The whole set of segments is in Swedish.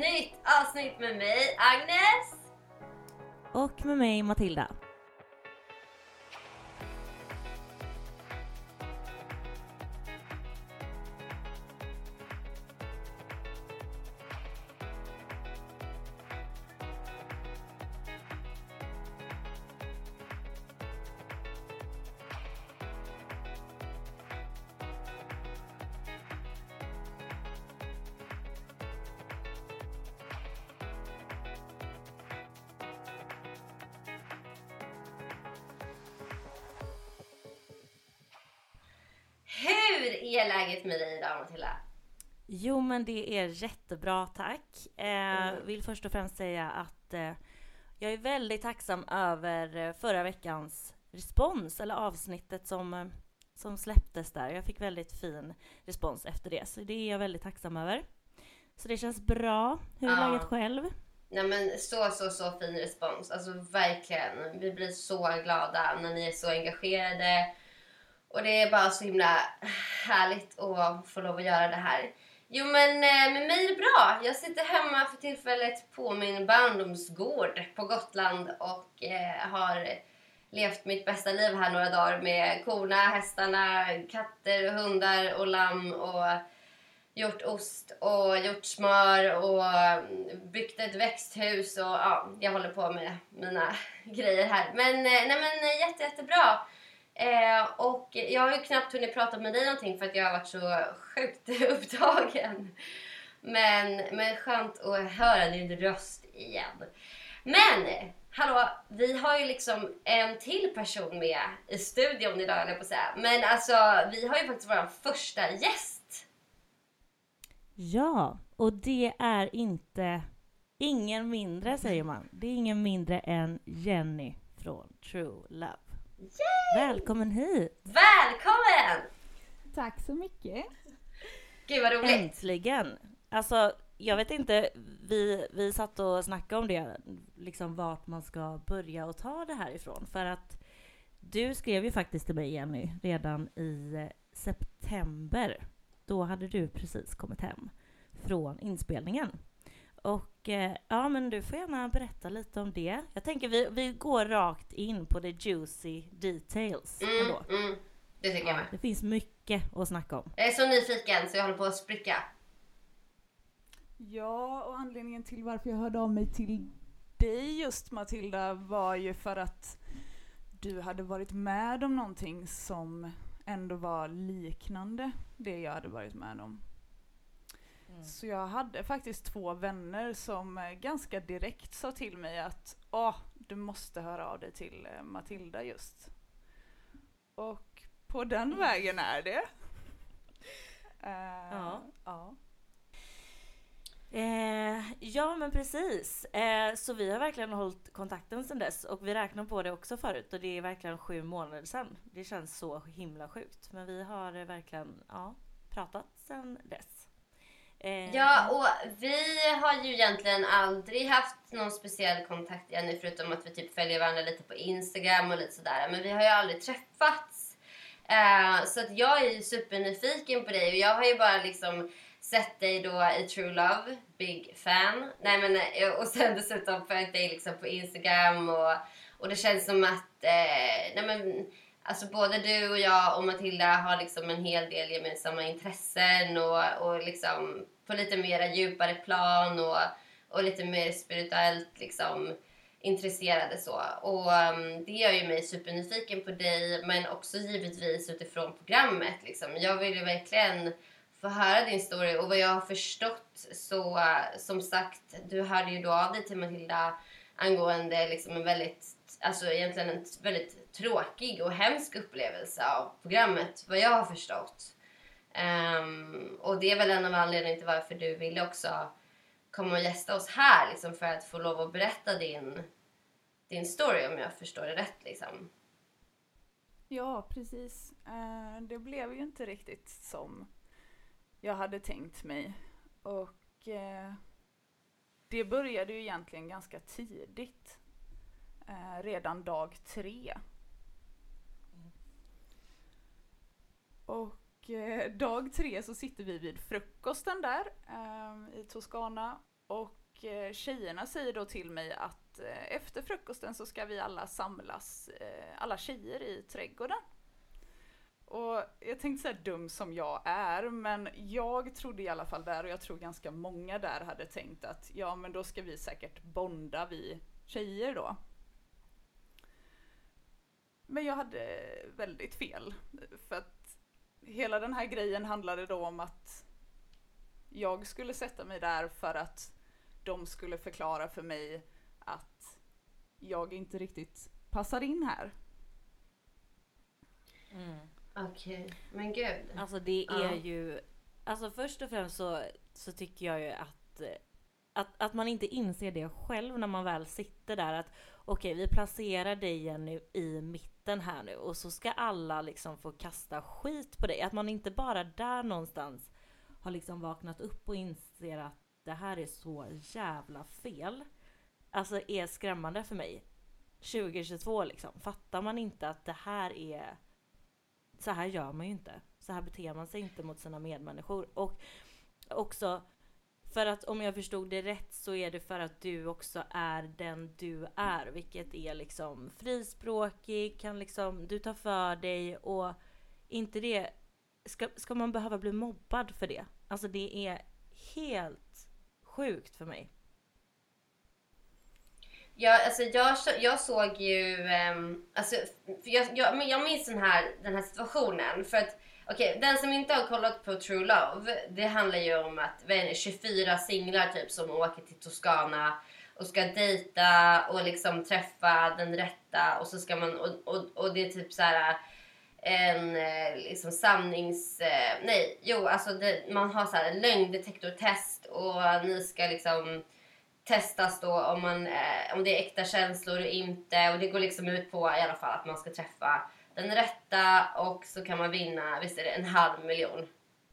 Nytt avsnitt med mig Agnes. Och med mig Matilda. Läget med dig idag Matilda? Jo men det är jättebra tack. Eh, Vill först och främst säga att eh, jag är väldigt tacksam över eh, förra veckans respons, eller avsnittet som, eh, som släpptes där. Jag fick väldigt fin respons efter det, så det är jag väldigt tacksam över. Så det känns bra. Hur är Ja. läget själv? Nej men så så så fin respons, alltså verkligen. Vi blir så glada när ni är så engagerade. Och det är bara så himla härligt att få lov att göra det här. Jo men eh, med mig är det bra. Jag sitter hemma för tillfället på min barndomsgård på Gotland och eh, har levt mitt bästa liv här några dagar med korna, hästarna, katter, hundar och lamm och gjort ost och gjort smör och mm, byggt ett växthus och ja, jag håller på med mina grejer här. Men eh, nej men eh, jätte, jättebra. Eh, och jag har ju knappt hunnit prata med dig någonting för att jag har varit så sjukt upptagen. Men, men skönt att höra din röst igen. Men hallå, vi har ju liksom en till person med i studion idag höll jag på att säga. Men alltså, vi har ju faktiskt vår första gäst. Ja, och det är inte ingen mindre säger man. Det är ingen mindre än Jenny från True Love. Välkommen hit! Välkommen! Tack så mycket. Gud vad roligt. Äntligen! Alltså, jag vet inte, vi, vi satt och snackade om det, liksom vart man ska börja och ta det här ifrån. För att du skrev ju faktiskt till mig, Jenny, redan i september. Då hade du precis kommit hem från inspelningen. Och ja, men du får gärna berätta lite om det. Jag tänker vi, vi går rakt in på the juicy details Mm, mm, det tycker jag med. Det finns mycket att snacka om. Jag är så nyfiken så jag håller på att spricka. Ja, och anledningen till varför jag hörde av mig till dig just Matilda var ju för att du hade varit med om någonting som ändå var liknande det jag hade varit med om. Så jag hade faktiskt två vänner som eh, ganska direkt sa till mig att Åh, du måste höra av dig till eh, Matilda just. Och på den vägen är det. Eh, Ja. ja. Eh, ja men precis. Eh, så vi har verkligen hållit kontakten sedan dess och vi räknar på det också förut och det är verkligen sju månader sedan. Det känns så himla sjukt. Men vi har verkligen ja, pratat sedan dess. Eh, Ja, och vi har ju egentligen aldrig haft någon speciell kontakt ännu förutom att vi typ följer varandra lite på Instagram och lite sådär. Men vi har ju aldrig träffats. Eh, så att jag är ju supernyfiken på dig och jag har ju bara liksom sett dig då i True Love, big fan. Nej men eh, och sen dessutom följt dig liksom på Instagram och, och det känns som att eh, nej men Alltså både du och jag och Matilda har liksom en hel del gemensamma intressen och, och liksom på lite mera djupare plan och, och lite mer spirituellt liksom intresserade så. Och um, det gör ju mig supernyfiken på dig men också givetvis utifrån programmet liksom. Jag vill ju verkligen få höra din story. Och vad jag har förstått så, uh, som sagt, du hörde ju då av dig till Matilda angående liksom en väldigt, alltså egentligen en väldigt tråkig och hemsk upplevelse av programmet, vad jag har förstått. Um, och det är väl en av anledningarna till varför du ville också komma och gästa oss här, liksom för att få lov att berätta din, din story om jag förstår det rätt. Liksom. Ja, precis. Eh, det blev ju inte riktigt som jag hade tänkt mig. Och eh, det började ju egentligen ganska tidigt. Eh, redan dag tre. Och eh, dag tre så sitter vi vid frukosten där eh, i Toscana. Och eh, tjejerna säger då till mig att eh, efter frukosten så ska vi alla samlas, eh, alla tjejer i trädgården. Och jag tänkte säga dum som jag är, men jag trodde i alla fall där, och jag tror ganska många där hade tänkt att ja, men då ska vi säkert bonda vi tjejer då. Men jag hade väldigt fel, för att hela den här grejen handlade då om att jag skulle sätta mig där för att de skulle förklara för mig att jag inte riktigt passar in här. Mm. Okej, okay. men gud. Alltså det är ja. ju... Alltså först och främst så, så tycker jag ju att, att, att man inte inser det själv när man väl sitter där att okej, okay, vi placerar dig Jenny i mitten här nu och så ska alla liksom få kasta skit på dig. Att man inte bara där någonstans har liksom vaknat upp och inser att det här är så jävla fel. Alltså är skrämmande för mig. 2022 liksom. Fattar man inte att det här är så här gör man ju inte. Så här beter man sig inte mot sina medmänniskor. Och också för att om jag förstod det rätt så är det för att du också är den du är, vilket är liksom frispråkig, kan liksom, du tar för dig och inte det, ska, ska man behöva bli mobbad för det? Alltså det är helt sjukt för mig. Ja, alltså jag, jag såg ju... Um, alltså, jag, jag, jag minns den här, den här situationen. För att, okay, Den som inte har kollat på True Love, det handlar ju om att vad är det, 24 singlar typ som åker till Toscana och ska dejta och liksom träffa den rätta och så ska man... Och, och, och det är typ så här eh, en eh, liksom sannings... Eh, nej, jo alltså det, man har så här lögndetektortest och ni ska liksom testas då om, man, om det är äkta känslor och inte. Och det går liksom ut på i alla fall att man ska träffa den rätta och så kan man vinna, visst är det en halv miljon?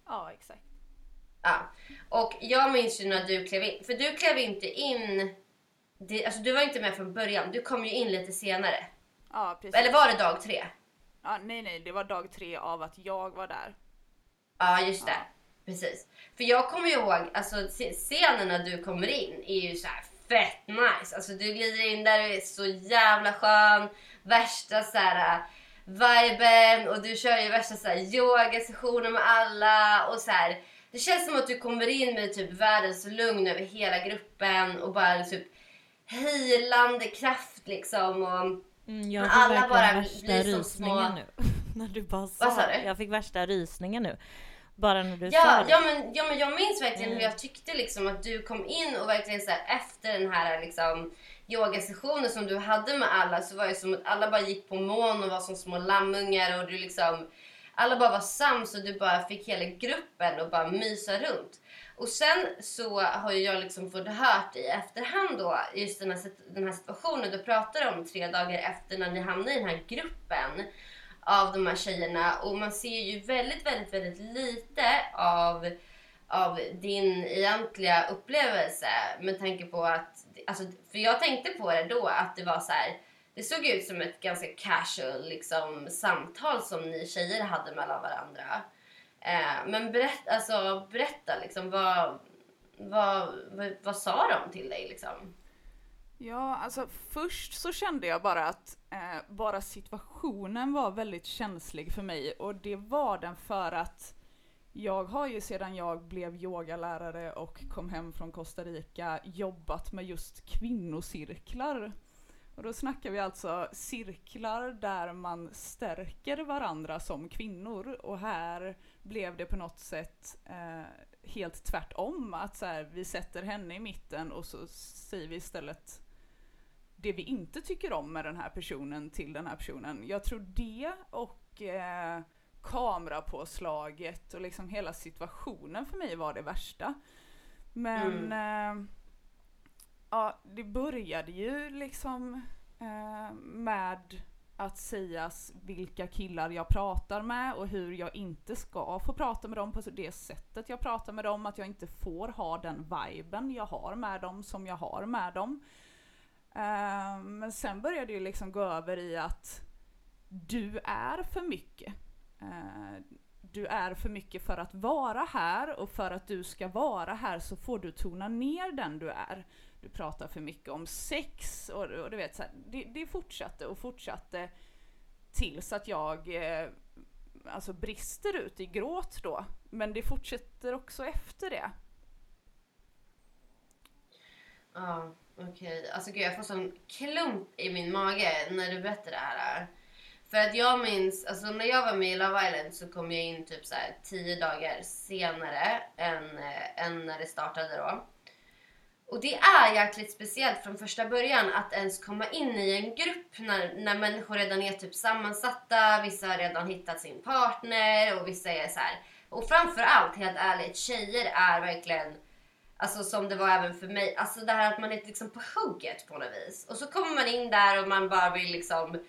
Ja, exakt. Ja. Och jag minns ju när du klev in, för du klev inte in, det, alltså du var inte med från början, du kom ju in lite senare. Ja, precis. Eller var det dag tre? Ja, nej, nej, det var dag tre av att jag var där. Ja, just det. Ja. Precis. För jag kommer ihåg, alltså scenen när du kommer in är ju så fett nice. Alltså du glider in där och är så jävla skön. Värsta så här viben och du kör ju värsta så här yogasessioner med alla och så här. Det känns som att du kommer in med typ världens lugn över hela gruppen och bara typ healande kraft liksom. Och mm, jag fick alla bara värsta rysningen små... nu. när du bara sa Vad sa du? Jag fick värsta rysningen nu. Bara när du ja, sa det. Ja men, ja, men jag minns verkligen mm. hur jag tyckte liksom att du kom in och verkligen så här, efter den här liksom, yogasessionen som du hade med alla så var det som att alla bara gick på mån och var som små lammungar och du liksom alla bara var sams och du bara fick hela gruppen och bara mysa runt. Och sen så har jag liksom fått hört i efterhand då, just den här, den här situationen du pratar om tre dagar efter när ni hamnade i den här gruppen av de här tjejerna och man ser ju väldigt, väldigt, väldigt lite av, av din egentliga upplevelse med tanke på att, alltså, för jag tänkte på det då att det var så här, det såg ut som ett ganska casual liksom, samtal som ni tjejer hade mellan varandra. Eh, men berätt, alltså, berätta, liksom, vad, vad, vad, vad sa de till dig? Liksom? Ja, alltså först så kände jag bara att eh, bara situationen var väldigt känslig för mig och det var den för att jag har ju sedan jag blev yogalärare och kom hem från Costa Rica jobbat med just kvinnocirklar. Och då snackar vi alltså cirklar där man stärker varandra som kvinnor och här blev det på något sätt eh, helt tvärtom. Att så här, vi sätter henne i mitten och så säger vi istället det vi inte tycker om med den här personen till den här personen. Jag tror det och eh, kamerapåslaget och liksom hela situationen för mig var det värsta. Men eh, ja, det började ju liksom eh, med att sägas vilka killar jag pratar med och hur jag inte ska få prata med dem på det sättet jag pratar med dem, att jag inte får ha den viben jag har med dem som jag har med dem. Eh, men sen började det ju liksom gå över i att du är för mycket. Eh, du är för mycket för att vara här och för att du ska vara här så får du tona ner den du är. Du pratar för mycket om sex och, och du vet så här, det, det fortsatte och fortsatte tills att jag eh, alltså brister ut i gråt då. Men det fortsätter också efter det. Ja, okej. Okay. Alltså gud, jag får sån klump i min mage när du berättar det här. För att jag minns, alltså när jag var med i Love Island så kom jag in typ så här tio dagar senare än, äh, än när det startade då. Och det är jäkligt speciellt från första början att ens komma in i en grupp när, när människor redan är typ sammansatta, vissa har redan hittat sin partner och vissa är så här. Och framförallt, helt ärligt, tjejer är verkligen Alltså som det var även för mig. Alltså det här att man är liksom på hugget på något vis. Och så kommer man in där och man bara vill liksom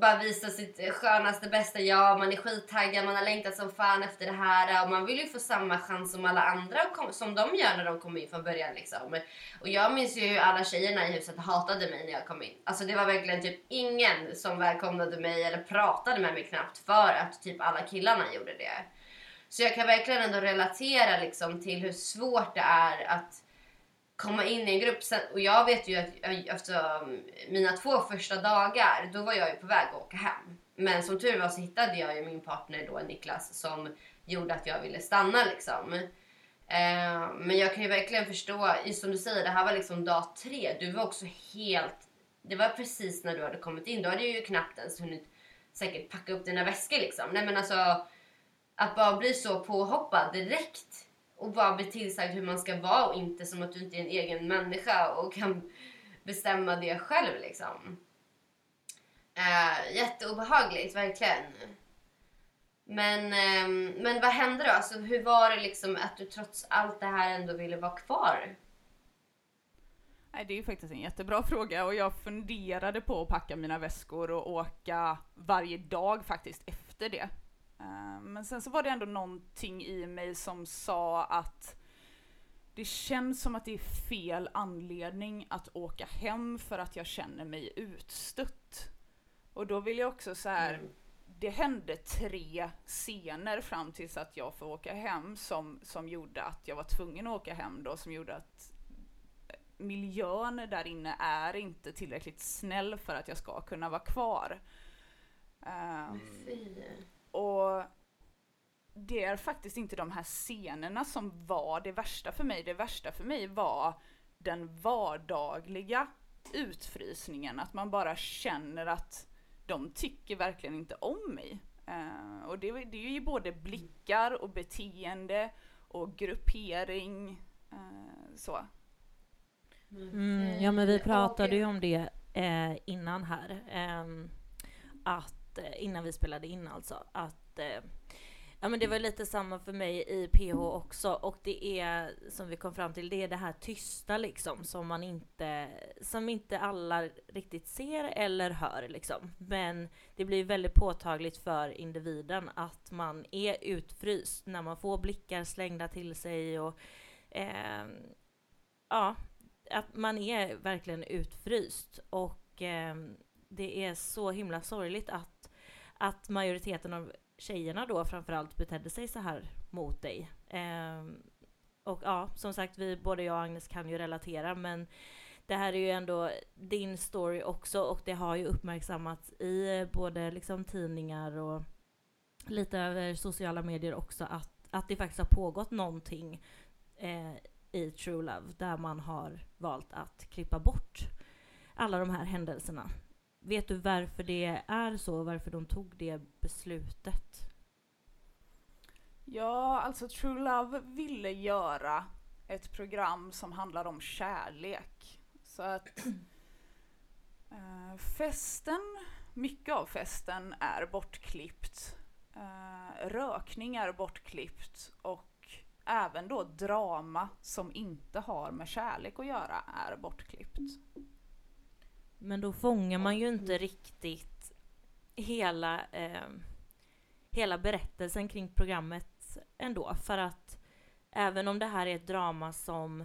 bara visa sitt skönaste, bästa jag. Man är skittaggad, man har längtat som fan efter det här. Och man vill ju få samma chans som alla andra som de gör när de kommer in från början. Liksom. Och jag minns ju hur alla tjejerna i huset hatade mig när jag kom in. Alltså det var verkligen typ ingen som välkomnade mig eller pratade med mig knappt för att typ alla killarna gjorde det. Så jag kan verkligen ändå relatera liksom till hur svårt det är att komma in i en grupp. Sen, och jag vet ju att efter alltså, mina två första dagar, då var jag ju på väg att åka hem. Men som tur var så hittade jag ju min partner då, Niklas, som gjorde att jag ville stanna liksom. Eh, men jag kan ju verkligen förstå, som du säger, det här var liksom dag tre. Du var också helt... Det var precis när du hade kommit in. Du hade ju knappt ens hunnit säkert packa upp dina väskor liksom. Nej men alltså, att bara bli så påhoppad direkt och bara bli tillsagd hur man ska vara och inte som att du inte är en egen människa och kan bestämma det själv liksom. Uh, jätteobehagligt, verkligen. Men, uh, men vad hände då? Alltså, hur var det liksom att du trots allt det här ändå ville vara kvar? Nej, det är ju faktiskt en jättebra fråga och jag funderade på att packa mina väskor och åka varje dag faktiskt efter det. Eh, men sen så var det ändå någonting i mig som sa att det känns som att det är fel anledning att åka hem för att jag känner mig utstött. Och då vill jag också så här, mm. det hände tre scener fram tills att jag får åka hem som, som gjorde att jag var tvungen att åka hem då, som gjorde att miljön där inne är inte tillräckligt snäll för att jag ska kunna vara kvar. Um, och det är faktiskt inte de här scenerna som var det värsta för mig. Det värsta för mig var den vardagliga utfrysningen. Att man bara känner att de tycker verkligen inte om mig. Uh, och det, det, är ju både blickar och beteende och gruppering. Uh, så. Mm, ja men vi pratade ju om det eh, innan här. Eh, att Eh, innan vi spelade in alltså, att eh, Ja men det var lite samma för mig i PH också. Och det är som vi kom fram till, det är det här tysta liksom som man inte, som inte alla riktigt ser eller hör liksom. Men det blir väldigt påtagligt för individen att man är utfryst när man får blickar slängda till sig och eh, ja, att man är verkligen utfryst. Och eh, det är så himla sorgligt att att majoriteten av tjejerna då framförallt betedde sig så här mot dig. Eh, och ja, som sagt, vi, både jag och Agnes kan ju relatera, men det här är ju ändå din story också och det har ju uppmärksammats i både liksom tidningar och lite över sociala medier också att, att det faktiskt har pågått någonting eh, i True Love där man har valt att klippa bort alla de här händelserna. Vet du varför det är så? Varför de tog det beslutet? Ja, alltså True Love ville göra ett program som handlar om kärlek. Så att eh, festen, mycket av festen är bortklippt. Eh, rökning är bortklippt och även då drama som inte har med kärlek att göra är bortklippt. Men då fångar man ju inte riktigt hela, eh, hela berättelsen kring programmet ändå. För att även om det här är ett drama som,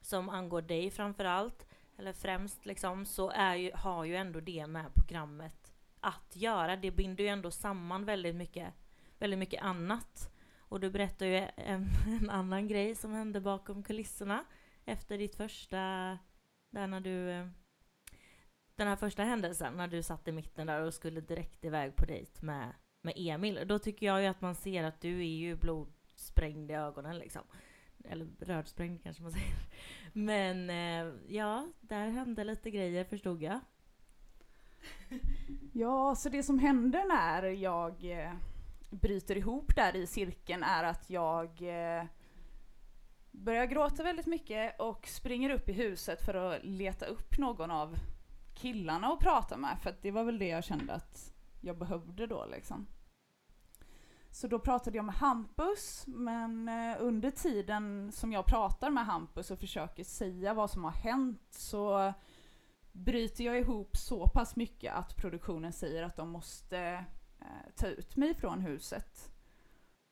som angår dig framför allt, eller främst liksom, så är ju, har ju ändå det med programmet att göra. Det binder ju ändå samman väldigt mycket, väldigt mycket annat. Och du berättar ju en, en annan grej som hände bakom kulisserna efter ditt första, där när du eh, den här första händelsen när du satt i mitten där och skulle direkt iväg på dejt med, med Emil. Då tycker jag ju att man ser att du är ju blodsprängd i ögonen liksom. Eller rödsprängd kanske man säger. Men eh, ja, där hände lite grejer förstod jag. Ja, så det som händer när jag eh, bryter ihop där i cirkeln är att jag eh, börjar gråta väldigt mycket och springer upp i huset för att leta upp någon av killarna att prata med för att det var väl det jag kände att jag behövde då liksom. Så då pratade jag med Hampus, men eh, under tiden som jag pratar med Hampus och försöker säga vad som har hänt så bryter jag ihop så pass mycket att produktionen säger att de måste eh, ta ut mig från huset.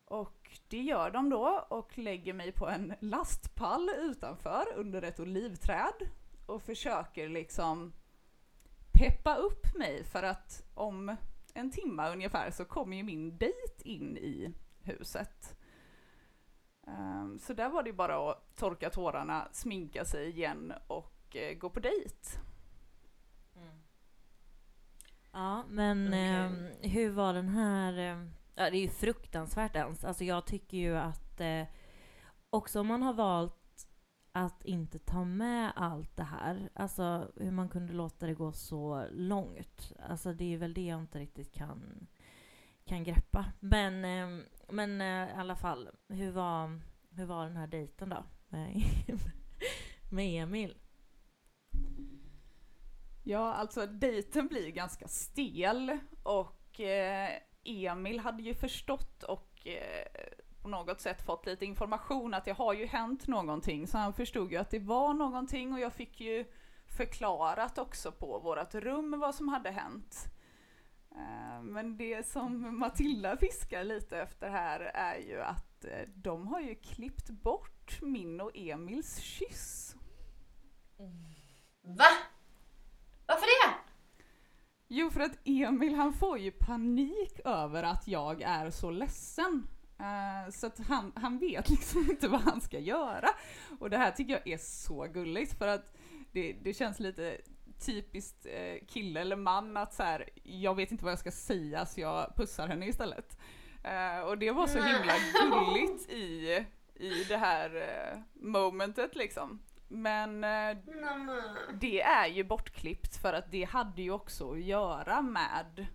Och det gör de då och lägger mig på en lastpall utanför under ett olivträd och försöker liksom peppa upp mig för att om en timme ungefär så kommer ju min dejt in i huset. Um, så där var det bara att torka tårarna, sminka sig igen och uh, gå på dejt. Mm. Ja, men okay. eh, hur var den här... Eh, ja, det är ju fruktansvärt ens. Alltså jag tycker ju att eh, också om man har valt att inte ta med allt det här. Alltså hur man kunde låta det gå så långt. Alltså det är väl det jag inte riktigt kan, kan greppa. Men, eh, men eh, i alla fall, hur var, hur var den här dejten då? Med, med Emil? Ja, alltså dejten blir ganska stel och eh, Emil hade ju förstått och eh, på något sätt fått lite information att det har ju hänt någonting. Så han förstod ju att det var någonting och jag fick ju förklarat också på vårt rum vad som hade hänt. Eh, men det som Matilda fiskar lite efter här är ju att eh, de har ju klippt bort min och Emils kyss. Va? Varför det? Jo, för att Emil han får ju panik över att jag är så ledsen. Uh, så att han, han vet liksom inte vad han ska göra. Och det här tycker jag är så gulligt för att det, det känns lite typiskt uh, kille eller man att så här, jag vet inte vad jag ska säga så jag pussar henne istället. Uh, och det var så himla gulligt i, i det här momentet liksom. Men det är ju bortklippt för att det hade ju också att göra med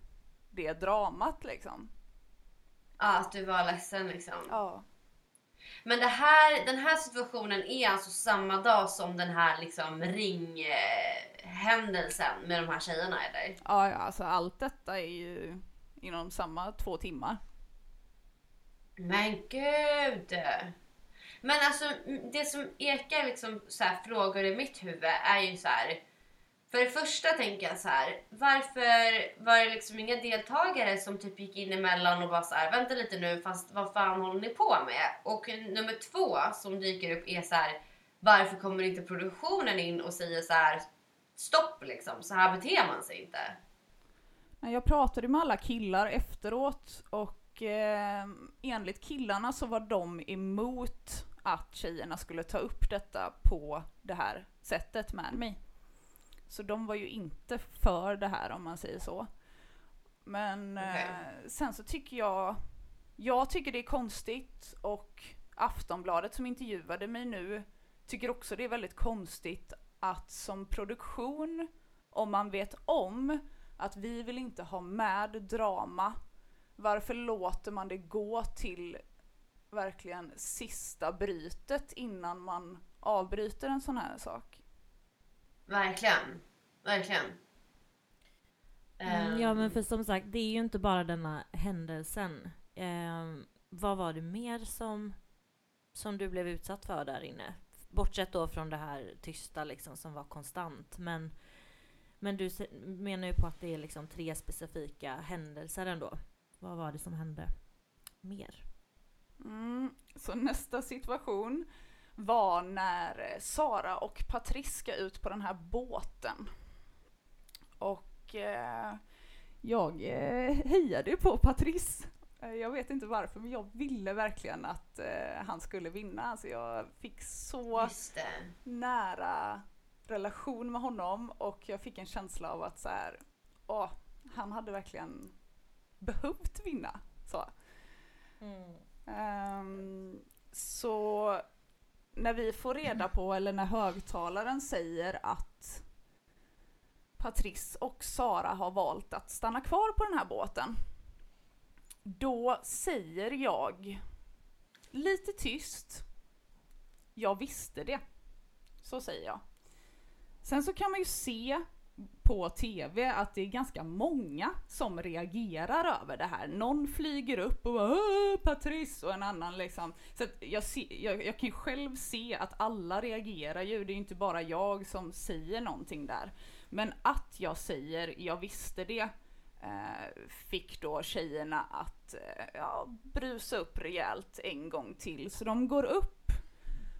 det dramat liksom. Ja, att du var ledsen liksom. Ja. Men det här, den här situationen är alltså samma dag som den här liksom ringhändelsen med de här tjejerna eller? Ja, ja, alltså allt detta är ju inom samma två timmar. Men gud! Men alltså det som ekar liksom så frågor i mitt huvud är ju så här, för det första tänker jag så här, varför var det liksom inga deltagare som typ gick in emellan och bara så här, vänta lite nu, fast vad fan håller ni på med? Och nummer två som dyker upp är så här, varför kommer inte produktionen in och säger så här, stopp liksom, så här beter man sig inte. Jag pratade med alla killar efteråt och eh, enligt killarna så var de emot att tjejerna skulle ta upp detta på det här sättet med mig. Så de var ju inte för det här om man säger så. Men okay. eh, sen så tycker jag, jag tycker det är konstigt och Aftonbladet som intervjuade mig nu tycker också det är väldigt konstigt att som produktion om man vet om att vi vill inte ha med drama, varför låter man det gå till verkligen sista brytet innan man avbryter en sån här sak? Verkligen. Verkligen. Mm, Ehm, ja men för som sagt, det är ju inte bara denna händelsen. Ehm, vad var det mer som, som du blev utsatt för där inne? Bortsett då från det här tysta liksom som var konstant. Men, men du menar ju på att det är liksom tre specifika händelser ändå. Vad var det som hände mer? Mm, så nästa situation var när Sara och Patrice ska ut på den här båten. Och eh, jag eh, hejade ju på Patrice. Eh, Jag vet inte varför, men jag ville verkligen att eh, han skulle vinna. Alltså jag fick så nära relation med honom och jag fick en känsla av att så här, åh, han hade verkligen behövt vinna. Så. Ehm, så när vi får reda på, eller när högtalaren säger att Patrice och Sara har valt att stanna kvar på den här båten. Då säger jag lite tyst, jag visste det. Så säger jag. Sen så kan man ju se på TV att det är ganska många som reagerar över det här. Någon flyger upp och bara "Åh, Patrice och en annan liksom. Så att jag, se, jag, jag kan ju själv se att alla reagerar ju, det är ju inte bara jag som säger någonting där. Men att jag säger jag visste det eh, fick då tjejerna att eh, ja, brusa upp rejält en gång till. Så de går upp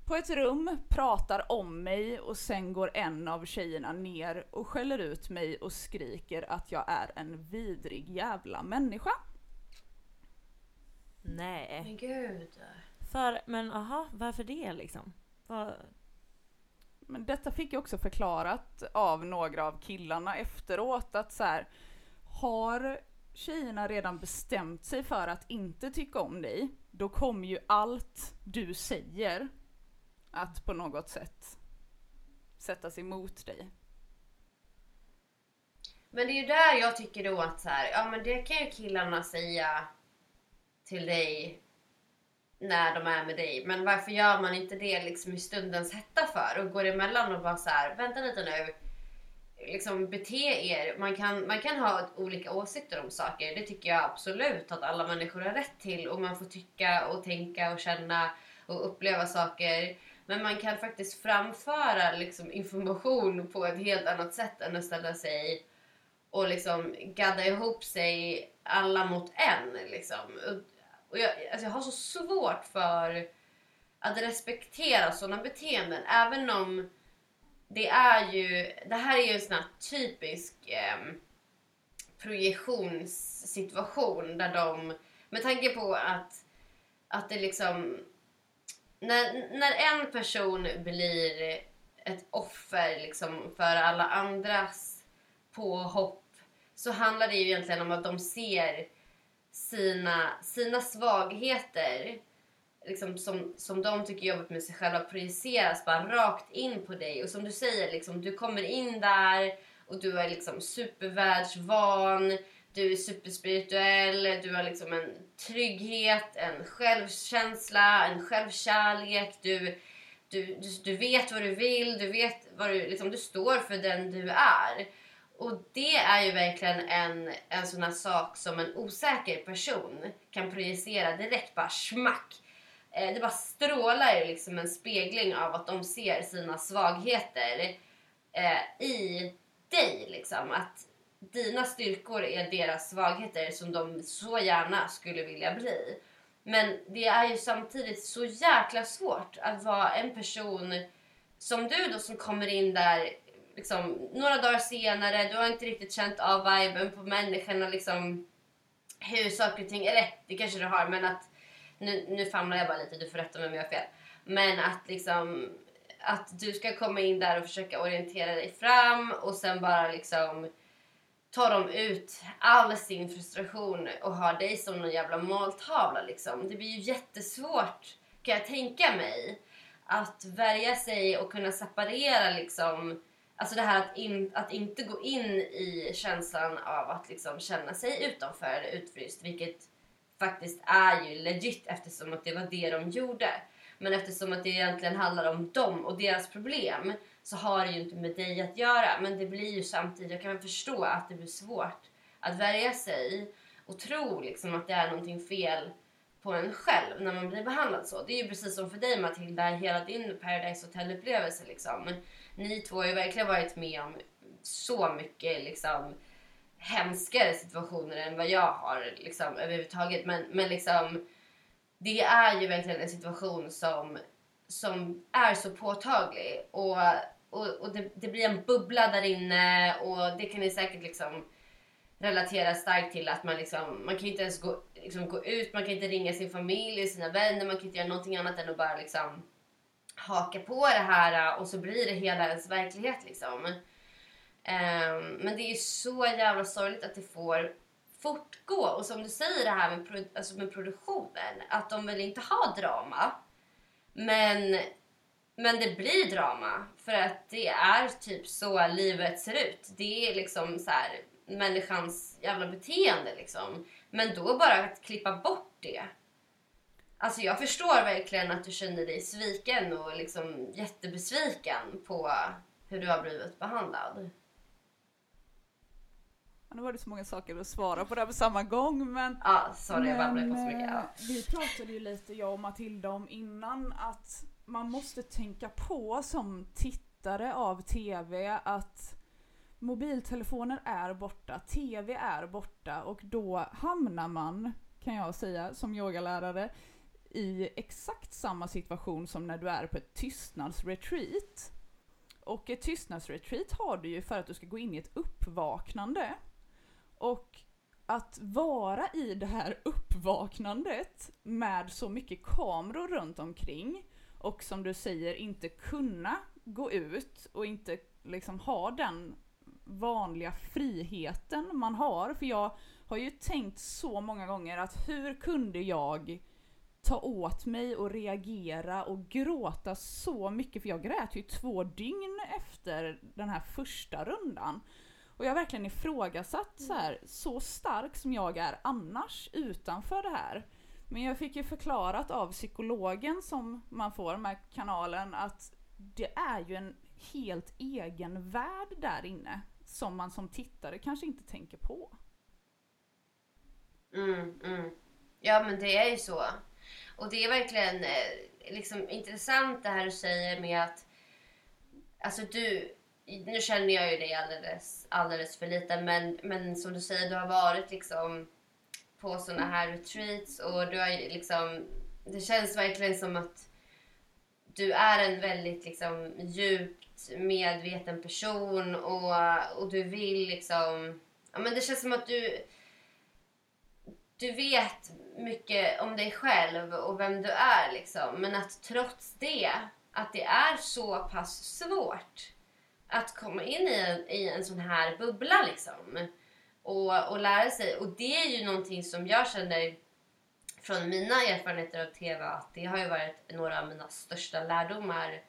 på ett rum, pratar om mig och sen går en av tjejerna ner och skäller ut mig och skriker att jag är en vidrig jävla människa. Nej. Men gud. För, men aha, varför det liksom? Vad- Men detta fick jag också förklarat av några av killarna efteråt att så här, har tjejerna redan bestämt sig för att inte tycka om dig, då kommer ju allt du säger att på något sätt sättas emot dig. Men det är ju där jag tycker då att så här, ja men det kan ju killarna säga till dig när de är med dig. Men varför gör man inte det liksom i stundens hetta för? Och går emellan och bara så här, vänta lite nu. Liksom bete er. Man kan, man kan ha olika åsikter om saker. Det tycker jag absolut att alla människor har rätt till. Och man får tycka och tänka och känna och uppleva saker. Men man kan faktiskt framföra liksom information på ett helt annat sätt än att ställa sig och liksom gadda ihop sig alla mot en. Liksom. Och, jag, alltså jag har så svårt för att respektera sådana beteenden. Även om det är ju, det här är ju en sån här typisk eh, projektionssituation där de, med tanke på att, att det liksom, när, när en person blir ett offer liksom för alla andras påhopp så handlar det ju egentligen om att de ser sina, sina svagheter liksom, som, som de tycker är jobbigt med sig själva projiceras bara rakt in på dig. Och som du säger, liksom, du kommer in där och du är liksom supervärldsvan, du är superspirituell, du har liksom en trygghet, en självkänsla, en självkärlek. Du, du, du, du vet vad du vill, du vet vad du, liksom, du står för den du är. Och det är ju verkligen en, en sån här sak som en osäker person kan projicera direkt, bara smack. Eh, det bara strålar ju liksom en spegling av att de ser sina svagheter eh, i dig. Liksom. Att dina styrkor är deras svagheter som de så gärna skulle vilja bli. Men det är ju samtidigt så jäkla svårt att vara en person som du då som kommer in där liksom, några dagar senare, du har inte riktigt känt av viben på människorna liksom hur saker och ting, eller det kanske du har men att nu, nu famlar jag bara lite, du får rätta mig om jag har fel. Men att liksom att du ska komma in där och försöka orientera dig fram och sen bara liksom tar de ut all sin frustration och har dig som någon jävla måltavla liksom. Det blir ju jättesvårt kan jag tänka mig att värja sig och kunna separera liksom Alltså det här att, in, att inte gå in i känslan av att liksom känna sig utanför eller utfryst. Vilket faktiskt är ju legit eftersom att det var det de gjorde. Men eftersom att det egentligen handlar om dem och deras problem så har det ju inte med dig att göra. Men det blir ju samtidigt, jag kan förstå att det blir svårt att värja sig och tro liksom att det är någonting fel på en själv när man blir behandlad så. Det är ju precis som för dig Matilda, hela din Paradise Hotel-upplevelse liksom. Ni två har ju verkligen varit med om så mycket liksom hemskare situationer än vad jag har liksom överhuvudtaget. Men, men liksom det är ju verkligen en situation som, som är så påtaglig och, och, och det, det blir en bubbla där inne och det kan ni säkert liksom relatera starkt till att man liksom, man kan inte ens gå, liksom, gå ut, man kan inte ringa sin familj, sina vänner, man kan inte göra någonting annat än att bara liksom haka på det här och så blir det hela ens verklighet liksom. Um, men det är så jävla sorgligt att det får fortgå. Och som du säger det här med, pro alltså med produktionen, att de vill inte ha drama. Men, men det blir drama för att det är typ så livet ser ut. Det är liksom så här, människans jävla beteende liksom. Men då bara att klippa bort det. Alltså jag förstår verkligen att du känner dig sviken och liksom jättebesviken på hur du har blivit behandlad. Nu var det så många saker att svara på där på samma gång men... Ja, sorry jag babblade på så mycket. Ja. Eh, vi pratade ju lite, jag och Matilda, om innan att man måste tänka på som tittare av TV att mobiltelefoner är borta, TV är borta och då hamnar man, kan jag säga, som yogalärare i exakt samma situation som när du är på ett tystnadsretreat. Och ett tystnadsretreat har du ju för att du ska gå in i ett uppvaknande. Och att vara i det här uppvaknandet med så mycket kameror runt omkring och som du säger inte kunna gå ut och inte liksom ha den vanliga friheten man har. För jag har ju tänkt så många gånger att hur kunde jag ta åt mig och reagera och gråta så mycket, för jag grät ju två dygn efter den här första rundan. Och jag har verkligen ifrågasatt så här, så stark som jag är annars utanför det här. Men jag fick ju förklarat av psykologen som man får med kanalen att det är ju en helt egen värld där inne som man som tittare kanske inte tänker på. Mm, mm. Ja men det är ju så. Och det är verkligen eh, liksom intressant det här du säger med att Alltså du, nu känner jag ju dig alldeles, alldeles för lite men, men som du säger, du har varit liksom på såna här retreats och du har liksom, det känns verkligen som att du är en väldigt liksom djupt medveten person och, och du vill liksom, ja men det känns som att du du vet mycket om dig själv och vem du är liksom. Men att trots det, att det är så pass svårt att komma in i en, i en sån här bubbla liksom. Och, och lära sig. Och det är ju någonting som jag känner från mina erfarenheter av TV att det har ju varit några av mina största lärdomar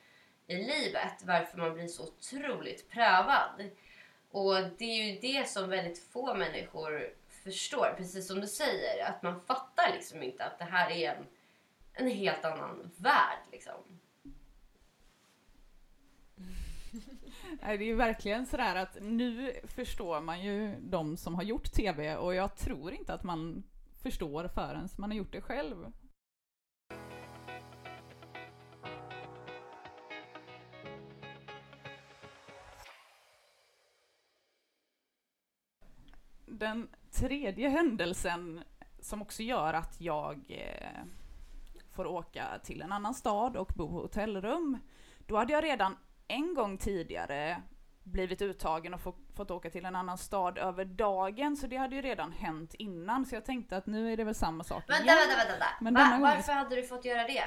i livet. Varför man blir så otroligt prövad. Och det är ju det som väldigt få människor förstår. Precis som du säger, att man fattar liksom inte att det här är en, en helt annan värld liksom. det är ju verkligen sådär att nu förstår man ju de som har gjort TV och jag tror inte att man förstår förrän man har gjort det själv. Den tredje händelsen som också gör att jag eh, får åka till en annan stad och bo på hotellrum. Då hade jag redan en gång tidigare blivit uttagen och få, fått åka till en annan stad över dagen, så det hade ju redan hänt innan, så jag tänkte att nu är det väl samma sak Vänta, igen. vänta, vänta. Men Va? Gången... Varför hade du fått göra det?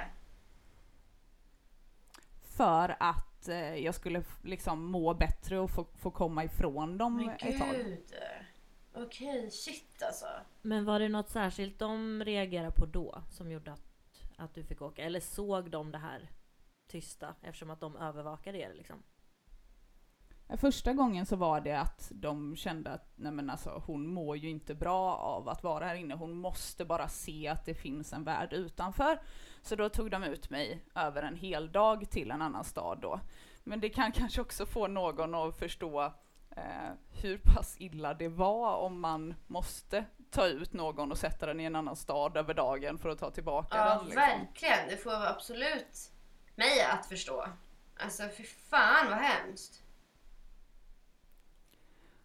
För att eh, jag skulle liksom må bättre och få, få komma ifrån dem Men ett tag. Gud. Okej, okay, shit alltså. Men var det något särskilt de reagerade på då som gjorde att, att du fick åka? Eller såg de det här tysta eftersom att de övervakade er liksom? Första gången så var det att de kände att nej men alltså, hon mår ju inte bra av att vara här inne, hon måste bara se att det finns en värld utanför. Så då tog de ut mig över en hel dag till en annan stad då. Men det kan kanske också få någon att förstå eh, hur pass illa det var om man måste ta ut någon och sätta den i en annan stad över dagen för att ta tillbaka Ja, den. Liksom. verkligen. Det får absolut mig att förstå. Alltså, för fan vad hemskt.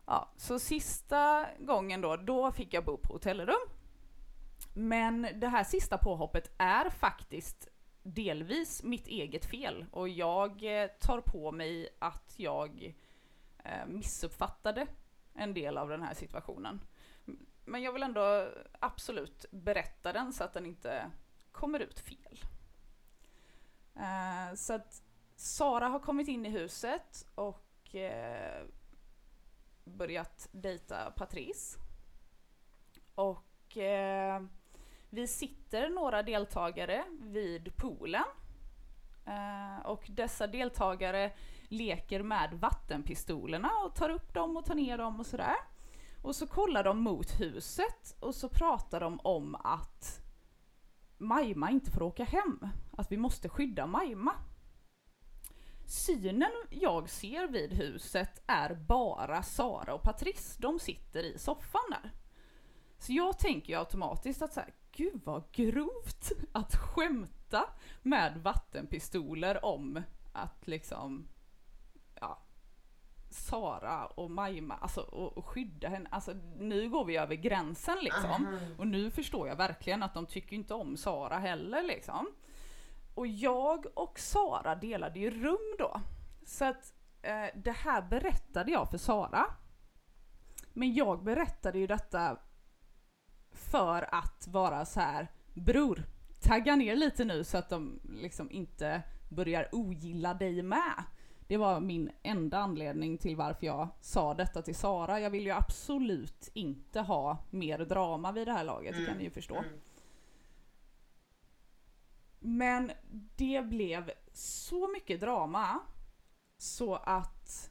Ja, så sista gången då, då fick jag bo på hotellrum. Men det här sista påhoppet är faktiskt delvis mitt eget fel och jag eh, tar på mig att jag eh, missuppfattade en del av den här situationen. Men jag vill ändå absolut berätta den så att den inte kommer ut fel. Uh, så att Sara har kommit in i huset och uh, börjat dejta Patrice. Och uh, vi sitter några deltagare vid poolen. Och dessa deltagare leker med vattenpistolerna och tar upp dem och tar ner dem och sådär. Och så kollar de mot huset och så pratar de om att Majma inte får åka hem. Att vi måste skydda Majma. Synen jag ser vid huset är bara Sara och Patrice. De sitter i soffan där. Så jag tänker ju automatiskt att så här, gud vad grovt att skämta med vattenpistoler om att liksom, Sara och Majma, alltså och, och skydda henne. Alltså nu går vi över gränsen liksom. Och nu förstår jag verkligen att de tycker inte om Sara heller liksom. Och jag och Sara delade ju rum då. Så att eh, det här berättade jag för Sara. Men jag berättade ju detta för att vara så här, bror, tagga ner lite nu så att de liksom inte börjar ogilla dig med. Det var min enda anledning till varför jag sa detta till Sara. Jag vill ju absolut inte ha mer drama vid det här laget, det kan ni ju förstå. Men det blev så mycket drama så att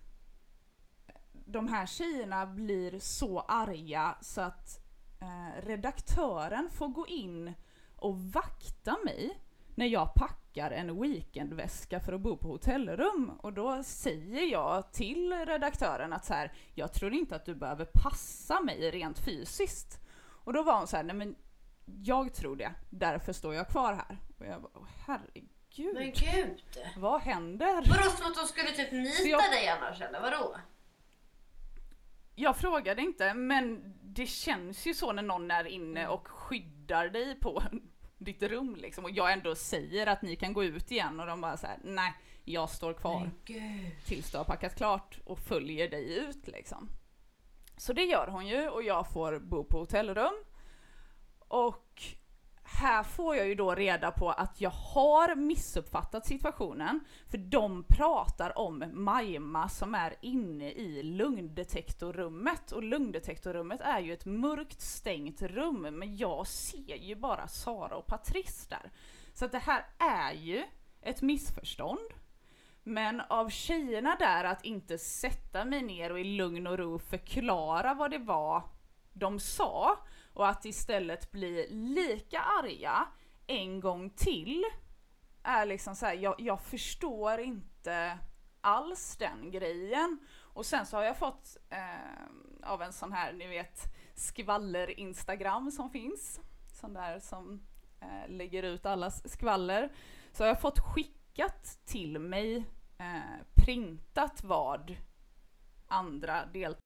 de här tjejerna blir så arga så att eh, redaktören får gå in och vakta mig när jag packar en weekendväska för att bo på hotellrum. Och då säger jag till redaktören att så här, jag tror inte att du behöver passa mig rent fysiskt. Och då var hon så här, nej men jag tror det, därför står jag kvar här. Och jag bara, "Åh, herregud, Men gud. vad händer? Vadå som att de skulle typ nita jag- dig annars eller vadå? Jag frågade inte, men det känns ju så när någon är inne och skyddar dig på ditt rum liksom. Och jag ändå säger att ni kan gå ut igen och de bara säger nej, jag står kvar tills du har packat klart och följer dig ut liksom. Så det gör hon ju och jag får bo på hotellrum. Och här får jag ju då reda på att jag har missuppfattat situationen. För de pratar om Majma som är inne i lungdetektorrummet. Och lungdetektorrummet är ju ett mörkt stängt rum, men jag ser ju bara Sara och Patrice där. Så att det här är ju ett missförstånd. Men av tjejerna där att inte sätta mig ner och i lugn och ro förklara vad det var de sa och att istället bli lika arga en gång till är liksom så här, jag, jag förstår inte alls den grejen. Och sen så har jag fått eh, av en sån här, ni vet, skvaller-instagram som finns. Sån där som eh, lägger ut allas skvaller. Så har jag fått skickat till mig eh, printat vad andra deltagare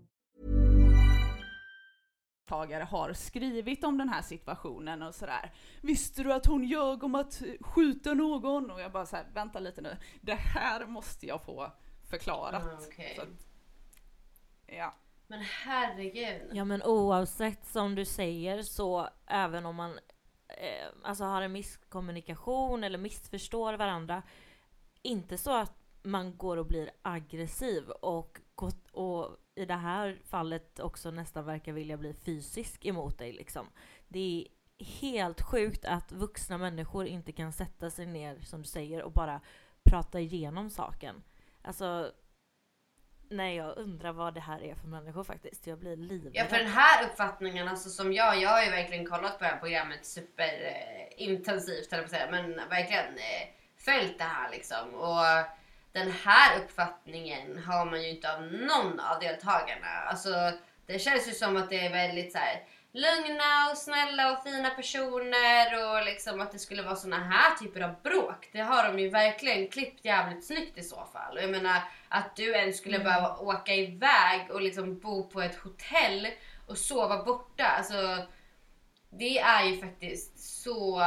Tagare har skrivit om den här situationen och sådär. Visste du att hon ljög om att skjuta någon? Och jag bara såhär, vänta lite nu. Det här måste jag få förklarat. Ah, okej. Så att, ja. Men herregud. Ja men oavsett som du säger så även om man eh, alltså har en misskommunikation eller missförstår varandra. Inte så att man går och blir aggressiv och, och i det här fallet också nästan verkar vilja bli fysisk emot dig liksom. Det är helt sjukt att vuxna människor inte kan sätta sig ner som du säger och bara prata igenom saken. Alltså Nej, jag undrar vad det här är för människor faktiskt. Jag blir livrädd. Ja för den här uppfattningen, alltså som jag, jag har ju verkligen kollat på det här programmet superintensivt eh, intensivt höll jag på att säga, men verkligen eh, följt det här liksom. Och den här uppfattningen har man ju inte av någon av deltagarna. Alltså det känns ju som att det är väldigt så här lugna och snälla och fina personer och liksom att det skulle vara såna här typer av bråk. Det har de ju verkligen klippt jävligt snyggt i så fall. Och jag menar att du ens skulle behöva åka iväg och liksom bo på ett hotell och sova borta. Alltså det är ju faktiskt så...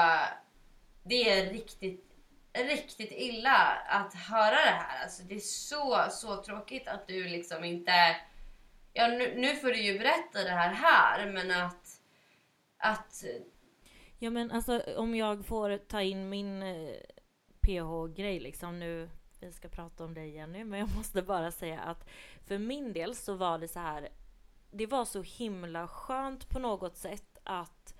Det är riktigt, riktigt illa att höra det här. Alltså det är så, så tråkigt att du liksom inte... Ja, nu, nu får du ju berätta det här här, men att... Att... Ja men alltså om jag får ta in min eh, PH-grej liksom nu, vi ska prata om dig Jenny, men jag måste bara säga att för min del så var det så här, det var så himla skönt på något sätt att,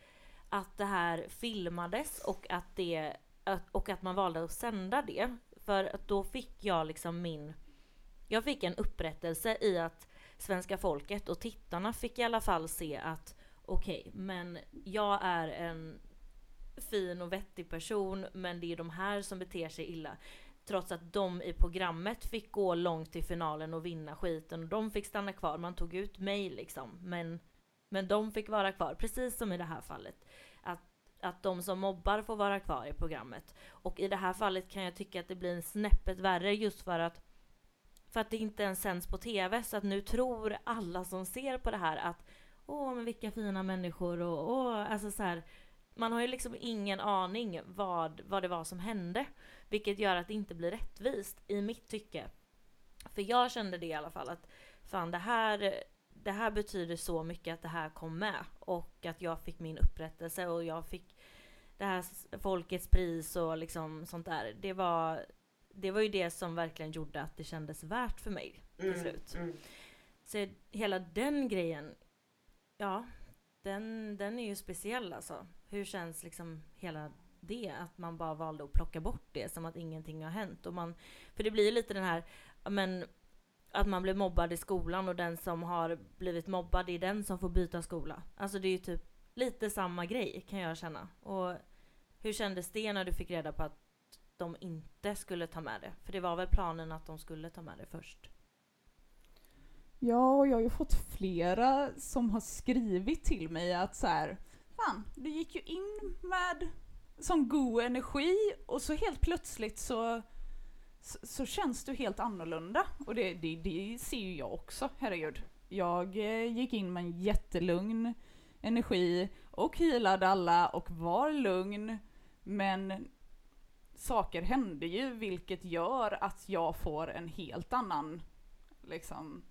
att det här filmades och att, det, att, och att man valde att sända det. För att då fick jag liksom min, jag fick en upprättelse i att svenska folket och tittarna fick i alla fall se att okej, men jag är en fin och vettig person men det är de här som beter sig illa. Trots att de i programmet fick gå långt till finalen och vinna skiten och de fick stanna kvar. Man tog ut mig liksom. Men, men de fick vara kvar, precis som i det här fallet. Att, de som mobbar får vara kvar i programmet. Och i det här fallet kan jag tycka att det blir en snäppet värre just för att för att det inte ens sänds på TV så att nu tror alla som ser på det här att åh men vilka fina människor och åh, alltså så här, man har ju liksom ingen aning vad, vad det var som hände. Vilket gör att det inte blir rättvist i mitt tycke. För jag kände det i alla fall att fan det här, det här betyder så mycket att det här kom med. Och att jag fick min upprättelse och jag fick det här folkets pris och liksom sånt där. Det var, det var ju det som verkligen gjorde att det kändes värt för mig till slut. Mm. Så hela den grejen, ja, den, den är ju speciell alltså. Hur känns liksom hela det? Att man bara valde att plocka bort det som att ingenting har hänt. Och man, för det blir ju lite den här, men att man blir mobbad i skolan och den som har blivit mobbad är den som får byta skola. Alltså det är ju typ lite samma grej kan jag känna. Och hur kändes det när du fick reda på att de inte skulle ta med det? För det var väl planen att de skulle ta med det först? Ja, och jag har ju fått flera som har skrivit till mig att så här, fan, du gick ju in med sån god energi och så helt plötsligt så, så, så känns du helt annorlunda. Och det, det, det ser ju jag också, herregud. Jag eh, gick in med en jättelugn energi och healade alla och var lugn. Men saker hände ju vilket gör att jag får en helt annan liksom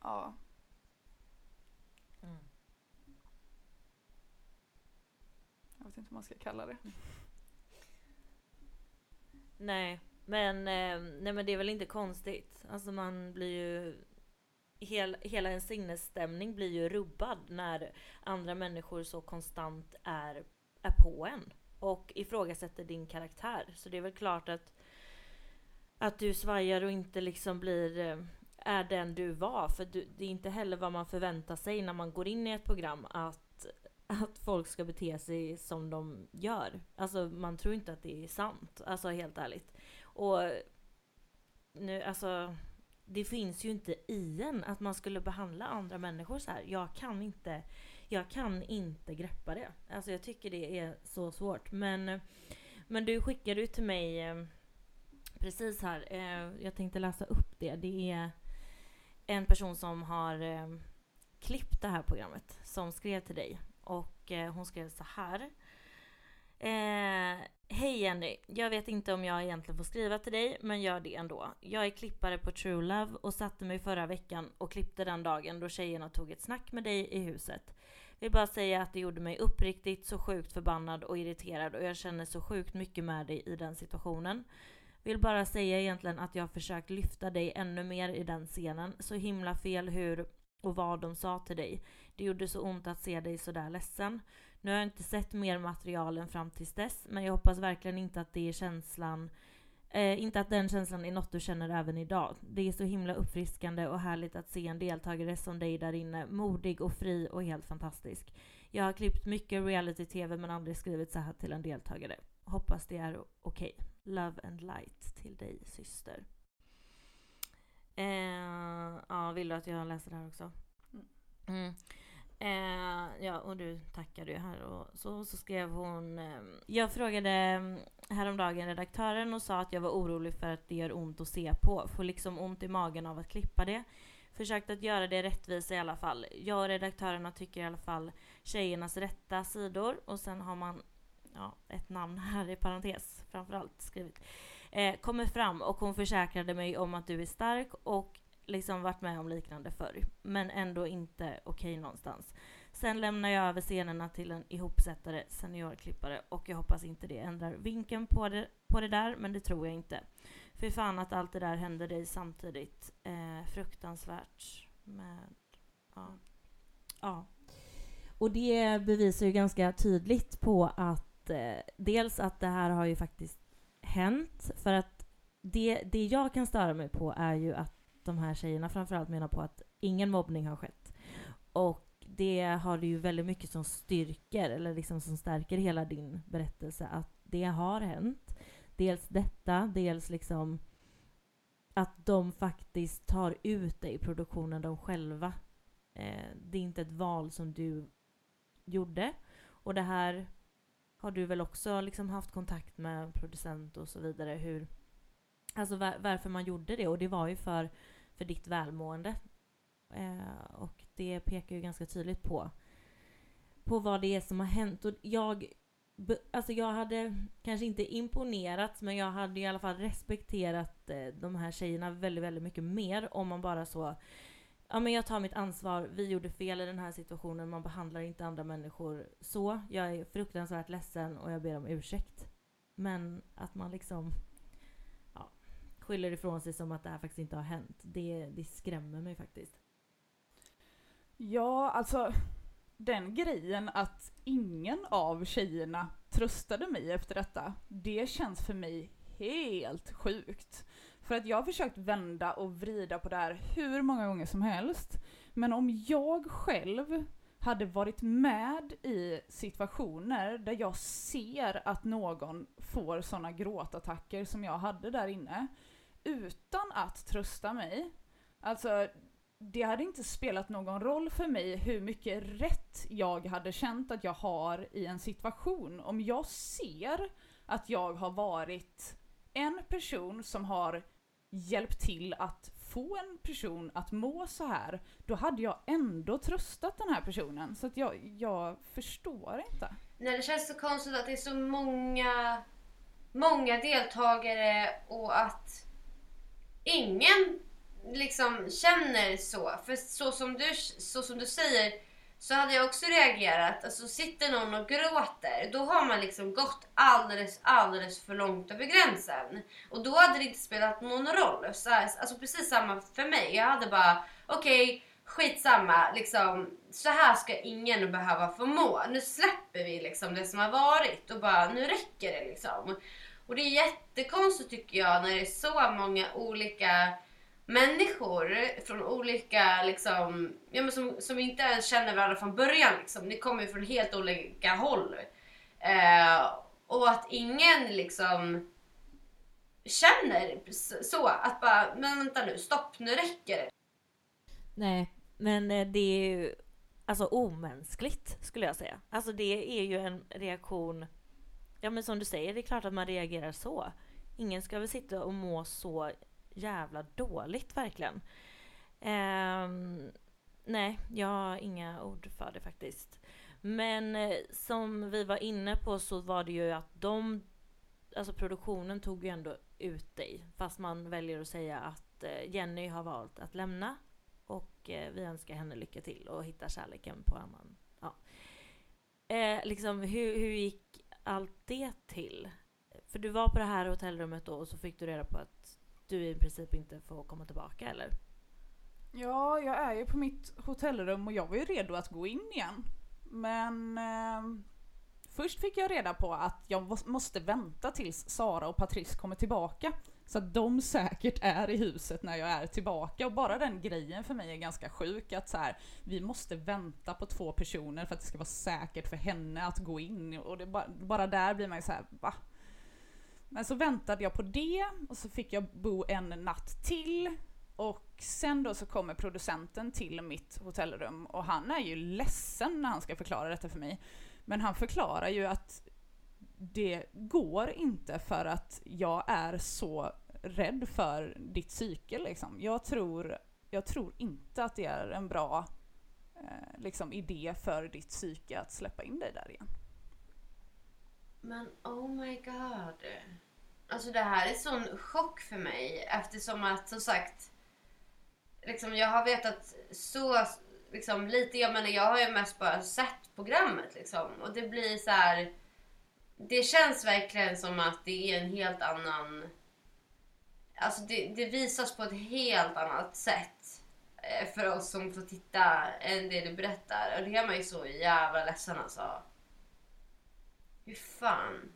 Ja. Mm. Jag vet inte vad man ska kalla det. Nej, men, eh, nej men det är väl inte konstigt. Alltså man blir ju... Hel, hela ens sinnesstämning blir ju rubbad när andra människor så konstant är, är på en. Och ifrågasätter din karaktär. Så det är väl klart att, att du svajar och inte liksom blir... Eh, är den du var. För du, det är inte heller vad man förväntar sig när man går in i ett program att, att folk ska bete sig som de gör. Alltså man tror inte att det är sant. Alltså helt ärligt. Och nu, alltså det finns ju inte i en att man skulle behandla andra människor så här. Jag kan inte, jag kan inte greppa det. Alltså jag tycker det är så svårt. Men, men du skickade ju till mig eh, precis här, eh, jag tänkte läsa upp det. Det är en person som har eh, klippt det här programmet som skrev till dig. Och eh, hon skrev så här. Eh, Hej Jenny! Jag vet inte om jag egentligen får skriva till dig, men gör det ändå. Jag är klippare på True Love och satte mig förra veckan och klippte den dagen då tjejerna tog ett snack med dig i huset. Vill bara säga att det gjorde mig uppriktigt så sjukt förbannad och irriterad och jag känner så sjukt mycket med dig i den situationen. Vill bara säga egentligen att jag har försökt lyfta dig ännu mer i den scenen. Så himla fel hur och vad de sa till dig. Det gjorde så ont att se dig sådär ledsen. Nu har jag inte sett mer material än fram tills dess, men jag hoppas verkligen inte att det är känslan Eh, inte att den känslan är något du känner även idag. Det är så himla uppfriskande och härligt att se en deltagare som dig där inne, modig och fri och helt fantastisk. Jag har klippt mycket reality-tv men aldrig skrivit så här till en deltagare. Hoppas det är okej. Okay. Love and light till dig syster. Eh, ja, vill du att jag läser det här också? Mm. Eh, ja, och du tackade ju här och så, så skrev hon. Eh, jag frågade eh, häromdagen redaktören och sa att jag var orolig för att det gör ont att se på. Får liksom ont i magen av att klippa det. Försökt att göra det rättvist i alla fall. Jag och redaktörerna tycker i alla fall tjejernas rätta sidor och sen har man ja, ett namn här i parentes framförallt skrivit. Eh, kommer fram och hon försäkrade mig om att du är stark och liksom varit med om liknande förr, men ändå inte okej okay någonstans. Sen lämnar jag över scenerna till en ihopsättare, seniorklippare och jag hoppas inte det ändrar vinkeln på det, på det där, men det tror jag inte. För fan att allt det där händer dig samtidigt. Eh, fruktansvärt med... Ja. ja. Och det bevisar ju ganska tydligt på att eh, dels att det här har ju faktiskt hänt, för att det, det jag kan störa mig på är ju att de här tjejerna framförallt menar på att ingen mobbning har skett. Och det har du ju väldigt mycket som styrker, eller liksom som stärker hela din berättelse, att det har hänt. Dels detta, dels liksom att de faktiskt tar ut dig i produktionen de själva. Eh, det är inte ett val som du gjorde. Och det här har du väl också liksom haft kontakt med producent och så vidare. Hur, alltså var, varför man gjorde det. Och det var ju för för ditt välmående. Eh, och det pekar ju ganska tydligt på, på vad det är som har hänt. Och jag, alltså jag hade kanske inte imponerat, men jag hade i alla fall respekterat eh, de här tjejerna väldigt, väldigt mycket mer om man bara så Ja men jag tar mitt ansvar, vi gjorde fel i den här situationen, man behandlar inte andra människor så. Jag är fruktansvärt ledsen och jag ber om ursäkt. Men att man liksom skyller ifrån sig som att det här faktiskt inte har hänt. Det, det skrämmer mig faktiskt. Ja, alltså den grejen att ingen av tjejerna tröstade mig efter detta, det känns för mig helt sjukt. För att jag har försökt vända och vrida på det här hur många gånger som helst. Men om jag själv hade varit med i situationer där jag ser att någon får sådana gråtattacker som jag hade där inne, utan att trösta mig. Alltså, det hade inte spelat någon roll för mig hur mycket rätt jag hade känt att jag har i en situation. Om jag ser att jag har varit en person som har hjälpt till att få en person att må så här, då hade jag ändå tröstat den här personen. Så att jag, jag förstår inte. Nej, det känns så konstigt att det är så många, många deltagare och att ingen liksom känner så. För så som du, så som du säger så hade jag också reagerat. Alltså sitter någon och gråter, då har man liksom gått alldeles, alldeles för långt över gränsen. Och då hade det inte spelat någon roll. Så, alltså precis samma för mig. Jag hade bara, okej, okay, skitsamma. Liksom, så här ska ingen behöva få må. Nu släpper vi liksom det som har varit och bara, nu räcker det liksom. Och det är jättekonstigt tycker jag när det är så många olika människor från olika, liksom, ja, men som, som inte ens känner varandra från början. Liksom. Ni kommer ju från helt olika håll. Eh, och att ingen liksom känner så att bara, men vänta nu, stopp, nu räcker det. Nej, men eh, det är ju alltså omänskligt skulle jag säga. Alltså det är ju en reaktion, ja men som du säger, det är klart att man reagerar så. Ingen ska väl sitta och må så jävla dåligt verkligen. Um, nej, jag har inga ord för det faktiskt. Men eh, som vi var inne på så var det ju att de, alltså produktionen tog ju ändå ut dig. Fast man väljer att säga att eh, Jenny har valt att lämna och eh, vi önskar henne lycka till och hitta kärleken på annan. Ja. Eh, liksom, hur, hur gick allt det till? För du var på det här hotellrummet då och så fick du reda på att du i princip inte får komma tillbaka eller? Ja, jag är ju på mitt hotellrum och jag var ju redo att gå in igen. Men eh, först fick jag reda på att jag måste vänta tills Sara och Patrice kommer tillbaka. Så att de säkert är i huset när jag är tillbaka. Och bara den grejen för mig är ganska sjuk. Att så här, vi måste vänta på två personer för att det ska vara säkert för henne att gå in. Och det bara, bara där blir man ju så här, va? Men så väntade jag på det och så fick jag bo en natt till. Och sen då så kommer producenten till mitt hotellrum och han är ju ledsen när han ska förklara detta för mig. Men han förklarar ju att det går inte för att jag är så rädd för ditt psyke liksom. Jag tror, jag tror inte att det är en bra eh, liksom, idé för ditt psyke att släppa in dig där igen. Men oh my god. Alltså det här är sån chock för mig eftersom att som sagt liksom jag har vetat så liksom lite, jag menar jag har ju mest bara sett programmet liksom och det blir så här det känns verkligen som att det är en helt annan... Alltså det, det visas på ett helt annat sätt eh, för oss som får titta än det du berättar. Och det gör mig så jävla ledsen alltså. Hur fan?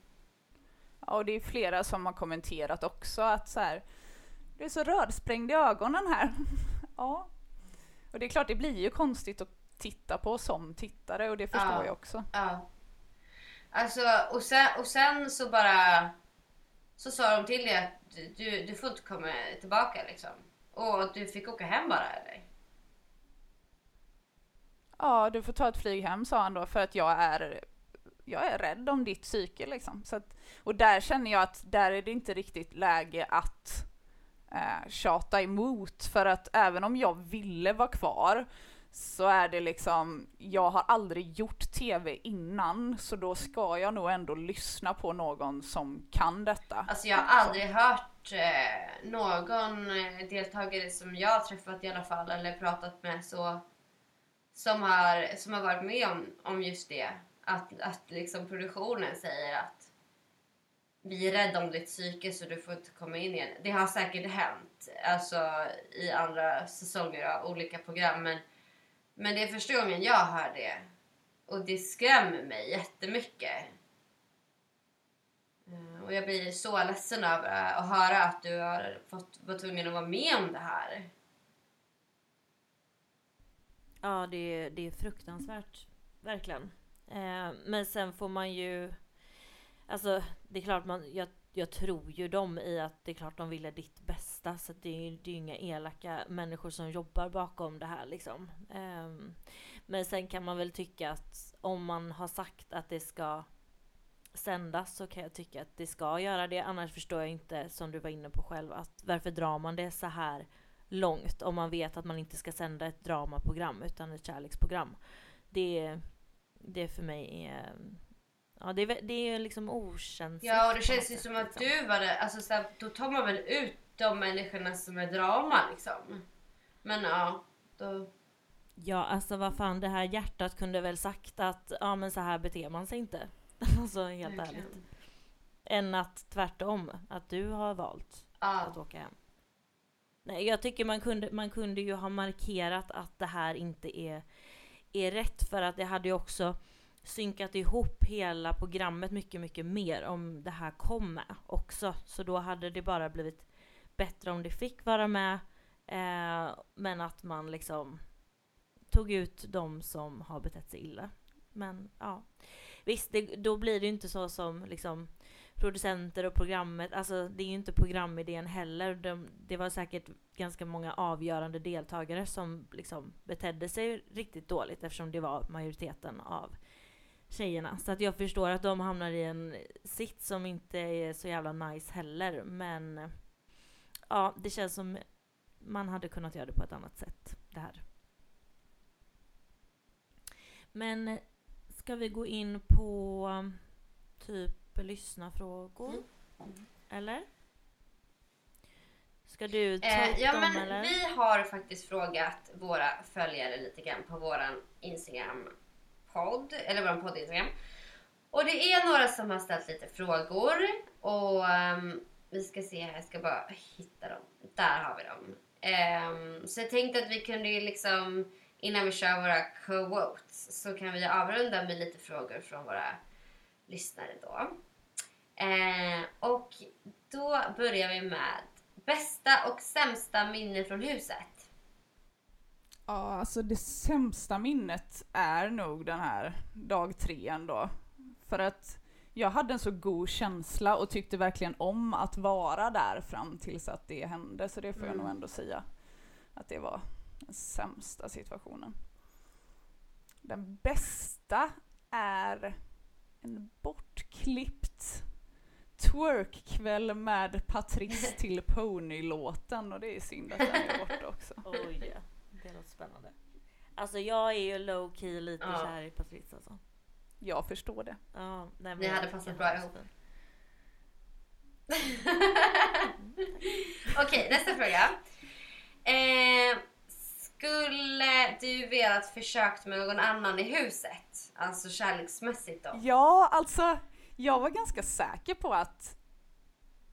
Ja, och det är flera som har kommenterat också att så här, du är så rödsprängd i ögonen här. ja. Och det är klart, det blir ju konstigt att titta på som tittare och det förstår ja. jag också. Ja. Alltså, och sen, och sen så bara så sa de till dig att du, du får inte komma tillbaka liksom. Och du fick åka hem bara eller? Ja, du får ta ett flyg hem sa han då för att jag är, jag är rädd om ditt psyke liksom. Så att, och där känner jag att där är det inte riktigt läge att eh, tjata emot för att även om jag ville vara kvar så är det liksom, jag har aldrig gjort TV innan så då ska jag nog ändå lyssna på någon som kan detta. Alltså jag har aldrig hört eh, någon eh, deltagare som jag har träffat i alla fall eller pratat med så som har, som har varit med om, om just det. Att, att liksom produktionen säger att vi är rädda om ditt psyke så du får inte komma in igen. Det har säkert hänt alltså, i andra säsonger av olika program men men det är första gången jag hör det. Och det skrämmer mig jättemycket. Eh, och jag blir så ledsen över eh, att höra att du har fått vara tvungen att vara med om det här. Ja, det är, det är fruktansvärt. Verkligen. Eh, men sen får man ju... Alltså, det är klart man... Jag, jag tror ju dem i att det är klart de ville ditt bästa. Så det är, det är inga elaka människor som jobbar bakom det här liksom. Um, men sen kan man väl tycka att om man har sagt att det ska sändas så kan jag tycka att det ska göra det. Annars förstår jag inte, som du var inne på själv, att varför drar man det så här långt om man vet att man inte ska sända ett dramaprogram utan ett kärleksprogram. Det, det för mig är Ja, det är, det är liksom okänsligt. Ja, och det känns ju som att liksom. du var det. Alltså, så här, då tar man väl ut de människorna som är drama liksom. Men ja, då... Ja, alltså vad fan, det här hjärtat kunde väl sagt att ja men så här beter man sig inte. alltså helt Verkligen. ärligt. Än att tvärtom, att du har valt ja. att åka hem. Nej, jag tycker man kunde, man kunde ju ha markerat att det här inte är, är rätt för att det hade ju också synkat ihop hela programmet mycket, mycket mer om det här kom med också. Så då hade det bara blivit bättre om det fick vara med Eh, men att man liksom tog ut de som har betett sig illa. Men ja, visst, det, då blir det ju inte så som liksom producenter och programmet, alltså det är ju inte programidén heller. De, det var säkert ganska många avgörande deltagare som liksom betedde sig riktigt dåligt eftersom det var majoriteten av tjejerna. Så att jag förstår att de hamnar i en sitt som inte är så jävla nice heller. Men ja, det känns som man hade kunnat göra det på ett annat sätt. Det här. Men ska vi gå in på typ lyssnarfrågor? Mm. Eller? Ska du ta Eh, ja, dem men eller? vi har faktiskt frågat våra följare lite grann på våran podd, eller våran podd-Instagram. Och det är några som har ställt lite frågor och um, vi ska se här, jag ska bara hitta dem. Där har vi dem. Um, så jag tänkte att vi kunde ju liksom, innan vi kör våra quotes, så kan vi avrunda med lite frågor från våra lyssnare då. Eh, och då börjar vi med bästa och sämsta minne från huset. Ja, alltså det sämsta minnet är nog den här dag tre ändå. För att jag hade en så god känsla och tyckte verkligen om att vara där fram tills att det hände. Så det får jag Mm. nog ändå säga att det var den sämsta situationen. Den bästa är en bortklippt twerkkväll med Patrice till Pony-låten och det är synd att den är borta också. Oj, det låter spännande. Alltså jag är ju low key lite Ja. kär i Patrice alltså. Jag förstår det. Ja, nej, men Ni hade passat bra ihop. Okej, nästa fråga. Eh, skulle du velat försökt med någon annan i huset? Alltså kärleksmässigt då? Ja, alltså jag var ganska säker på att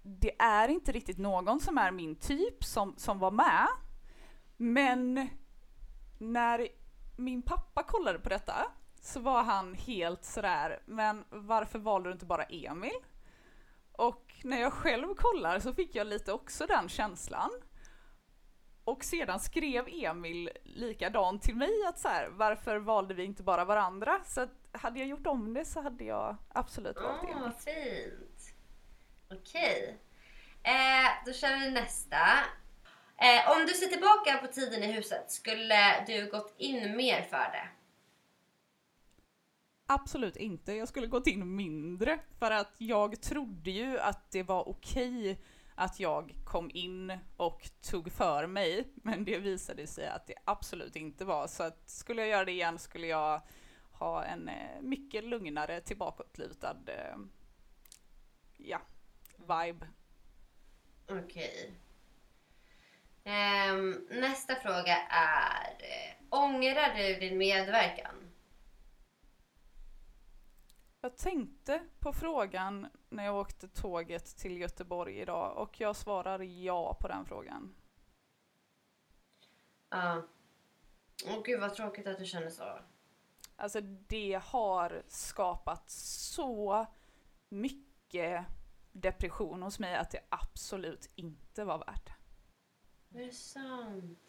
det är inte riktigt någon som är min typ som, som var med. Men när min pappa kollade på detta så var han helt sådär, men varför valde du inte bara Emil? Och när jag själv kollar så fick jag lite också den känslan. Och sedan skrev Emil likadant till mig att så här, varför valde vi inte bara varandra? Så hade jag gjort om det så hade jag absolut valt Åh, Emil. vad fint. Okej. Eh, då kör vi nästa. Eh, om du ser tillbaka på tiden i huset, skulle du gått in mer för det? Absolut inte. Jag skulle gått in mindre för att jag trodde ju att det var okej att jag kom in och tog för mig. Men det visade sig att det absolut inte var. Så att skulle jag göra det igen skulle jag ha en eh, mycket lugnare tillbakåtlutad eh, ja, vibe. Okej. Ehm, nästa fråga är, eh, ångrar du din medverkan? Jag tänkte på frågan när jag åkte tåget till Göteborg idag och jag svarar ja på den frågan. Ja. Åh gud vad tråkigt att du känner så. Alltså det har skapat så mycket depression hos mig att det absolut inte var värt det. Är det sant?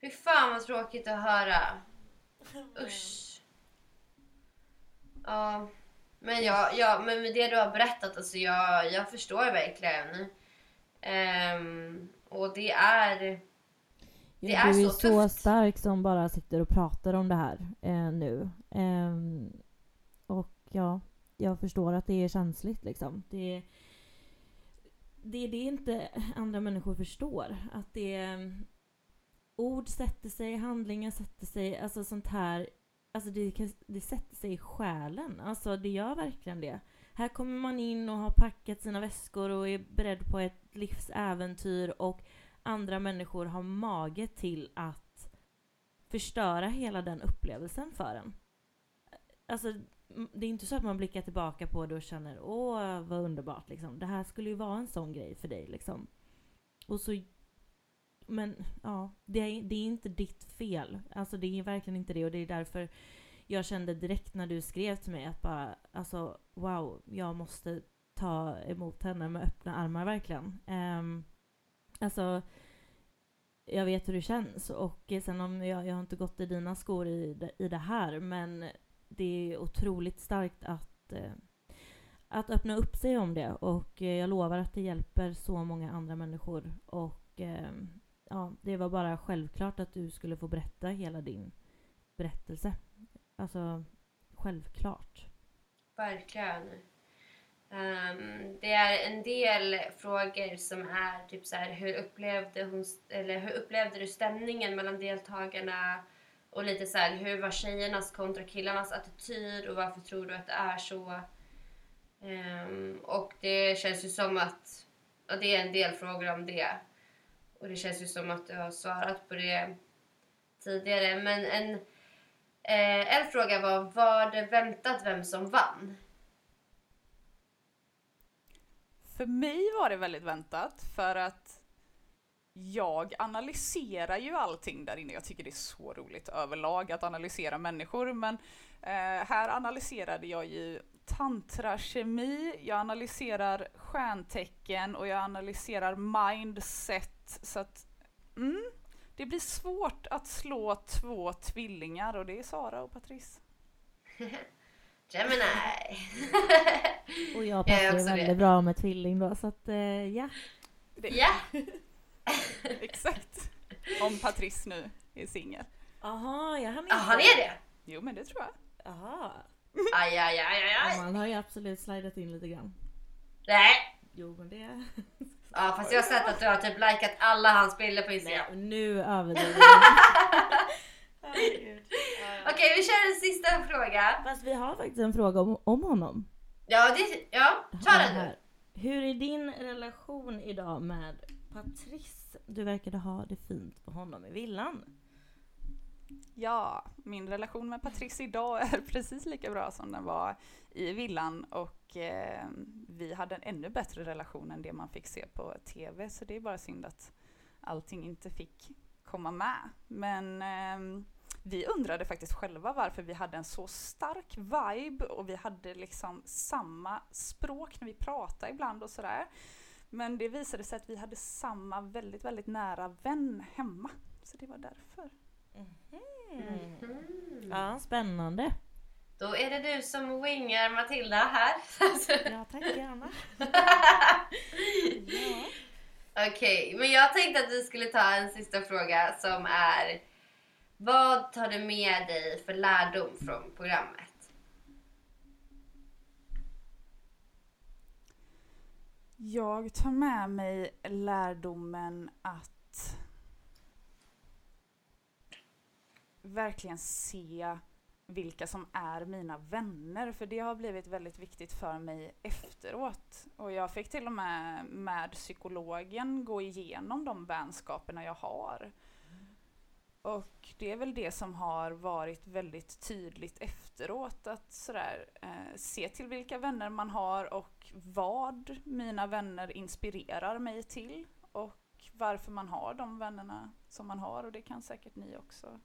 Fy fan vad tråkigt att höra. Usch. Ja. Men, jag, jag, men med det du har berättat, alltså jag, jag förstår verkligen. Ehm, och det är... Det Ja, är du är så så tufft. stark som bara sitter och pratar om det här eh, nu. Ehm, och ja, jag förstår att det är känsligt liksom. Det, det är det inte andra människor förstår. Att det är, mm, ord sätter sig, handlingar sätter sig, alltså sånt här. Alltså det, det sätter sig i själen. Alltså det gör verkligen det. Här kommer man in och har packat sina väskor och är beredd på ett livsäventyr och andra människor har mage till att förstöra hela den upplevelsen för en. Alltså, det är inte så att man blickar tillbaka på det och känner åh vad underbart liksom. Det här skulle ju vara en sån grej för dig liksom. Och så men ja, det är, det är inte ditt fel. Alltså det är verkligen inte det och det är därför jag kände direkt när du skrev till mig att bara alltså wow, jag måste ta emot henne med öppna armar verkligen. Um, alltså jag vet hur det känns. Och sen om jag, jag har inte gått i dina skor i, i det här, men det är otroligt starkt att, eh, att öppna upp sig om det. Och eh, jag lovar att det hjälper så många andra människor. Och eh, ja, det var bara självklart att du skulle få berätta hela din berättelse. Alltså, självklart. Verkligen. Um, det är en del frågor som är typ så här, hur upplevde hon, eller hur upplevde du stämningen mellan deltagarna? Och lite så här, hur var tjejernas kontra killarnas attityd och varför tror du att det är så? Um, och det känns ju som att, ja, det är en del frågor om det. Och det känns ju som att du har svarat på det tidigare. Men en, eh, en fråga var, var det väntat vem som vann? För mig var det väldigt väntat för att jag analyserar ju allting där inne. Jag tycker det är så roligt överlag att analysera människor men eh, här analyserade jag ju tantrakemi, jag analyserar stjärntecken och jag analyserar mindset så att mm, det blir svårt att slå två tvillingar och det är Sara och Patrice. Gemini. Och jag Jag passar också väldigt det. bra med tvilling då, så att eh, ja. Det, ja. Exakt. Om Patrice nu är singel. Aha, jag hann Ja, han är det? Jo men det tror jag. Aha. Aj, aj, aj, aj, Ja, aj. man har ju absolut slidat in lite grann. Nej. Jo, men det... Ja, fast jag har sett att du har typ likat alla hans bilder på Instagram. Nej, nu överdriver du. Okej, vi kör en sista fråga. Fast vi har faktiskt en fråga om, om honom. Ja, det, ja ta den nu. Hur är din relation idag med Patrice? Du verkade ha det fint på honom i villan. Ja, min relation med Patrice idag är precis lika bra som den var i villan och eh, vi hade en ännu bättre relation än det man fick se på TV så det är bara synd att allting inte fick komma med. Men eh, vi undrade faktiskt själva varför vi hade en så stark vibe och vi hade liksom samma språk när vi pratade ibland och sådär. Men det visade sig att vi hade samma väldigt, väldigt nära vän hemma. Så det var därför. Mm. Ja, spännande. Då är det du som wingar Matilda här. Ja, tack gärna. ja. Okej, men jag tänkte att vi skulle ta en sista fråga som är Vad tar du med dig för lärdom från programmet? Jag tar med mig lärdomen att verkligen se vilka som är mina vänner, för det har blivit väldigt viktigt för mig efteråt. Och jag fick till och med med psykologen gå igenom de vänskaperna jag har. Och det är väl det som har varit väldigt tydligt efteråt, att sådär, eh, se till vilka vänner man har och vad mina vänner inspirerar mig till och varför man har de vännerna som man har och det kan säkert ni också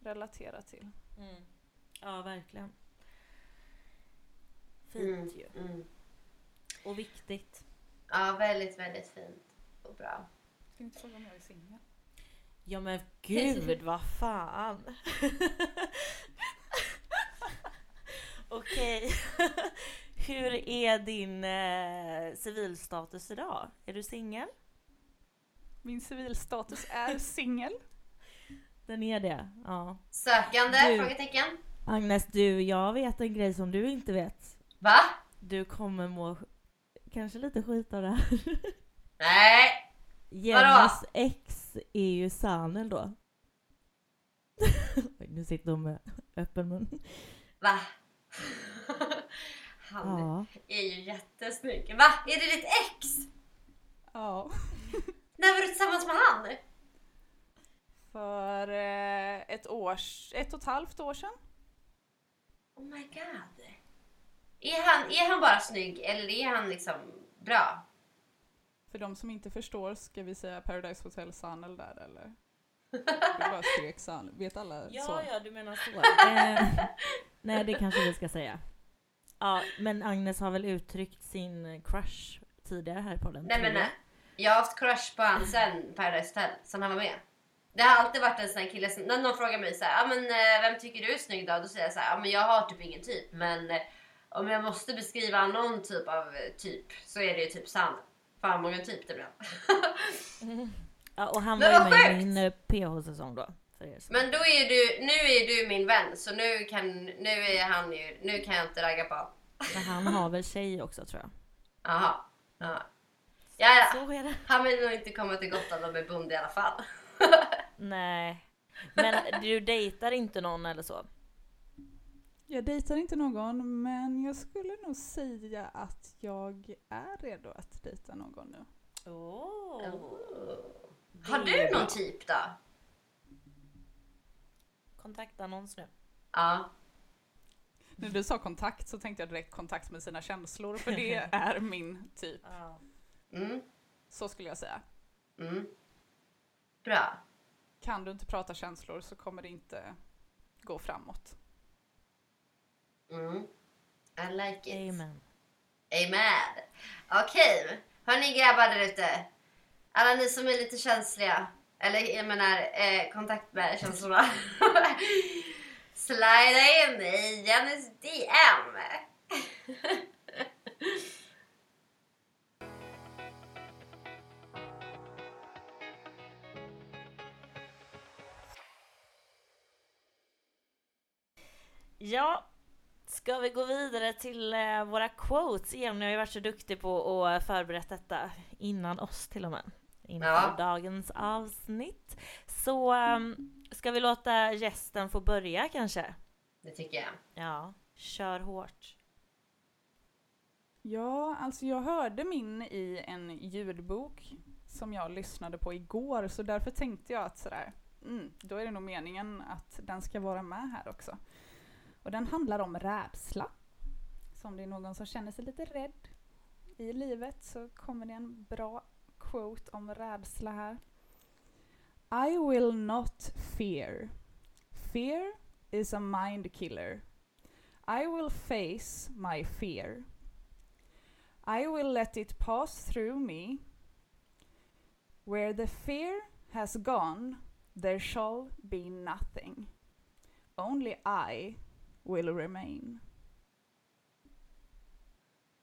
relatera till. Mm. Ja, verkligen. Fint ju. Mm. Och viktigt. Ja, väldigt, väldigt fint och bra. Ska inte fråga om jag är singel? Ja men gud, vad fan. Okej. Hur är din eh, civilstatus idag? Är du singel? Min civilstatus är singel. Den är det? Ja. Sökande? Du. Frågetecken. Agnes, du, jag vet en grej som du inte vet. Va? Du kommer må kanske lite skit av det här. Nej! Jennys ex är ju Sanel då. Oj, nu sitter hon med öppen mun. Va? Han Ja. är ju jättesnygg. Va? Är det ditt ex? Ja. När var du tillsammans med han? För eh, ett, års, ett och ett halvt år sedan. Oh my god. Är han, är han bara snygg eller är han liksom bra? För de som inte förstår, ska vi säga Paradise Hotel Sanel där eller? Det bara skrek Sanel. Vet alla så? Ja, ja, du menar så. eh, nej, det kanske vi ska säga. Ja, men Agnes har väl uttryckt sin crush tidigare här på den. Nej men jag. nej. Jag har haft crush på han sen Paradise Hotel, sen han var med. Det har alltid varit en sån här kille som, när någon frågar mig så här, ah, men eh, vem tycker du är snygg då? Då säger jag så här, ah, men jag har typ ingen typ men eh, om jag måste beskriva någon typ av eh, typ så är det ju typ Sam. Fan många typ det blev. Ja, och han var ju med i min eh, PH-säsong då. Er som- Men då är du, nu är du min vän så nu kan, nu är han ju, nu kan jag inte ragga på. Men han har väl tjej också tror jag. Jaha. Ja. Ja, ja. Han vill nog inte komma till Gotland och bli bond i alla fall. Nej. Men du dejtar inte någon eller så? Jag dejtar inte någon, men jag skulle nog säga att jag är redo att dejta någon nu. Oh. Har Det är du någon typ då? Kontaktannons nu. Ja. När du sa kontakt så tänkte jag direkt kontakt med sina känslor, för det är min typ. Ja. Mm. Så skulle jag säga. Mm. Bra. Kan du inte prata känslor så kommer det inte gå framåt. Mm. I like it. Amen. Amen. Okej, hörni grabbar där ute. Alla ni som är lite känsliga, eller jag menar eh, kontakt med känslorna. Slida in i Jennys DM. Ja, ska vi gå vidare till eh, våra quotes igen? Ni har ju varit så duktig på att förberett detta innan oss till och med. Inför Ja. dagens avsnitt. Så um, ska vi låta gästen få börja kanske? Det tycker jag. Ja, kör hårt. Ja, alltså jag hörde min i en ljudbok som jag lyssnade på igår, så därför tänkte jag att sådär, mm, då är det nog meningen att den ska vara med här också. Och den handlar om rädsla. Så om det är någon som känner sig lite rädd i livet så kommer det en bra quote om rädsla här. I will not fear. Fear is a mind killer. I will face my fear. I will let it pass through me. Where the fear has gone, there shall be nothing. Only I will remain.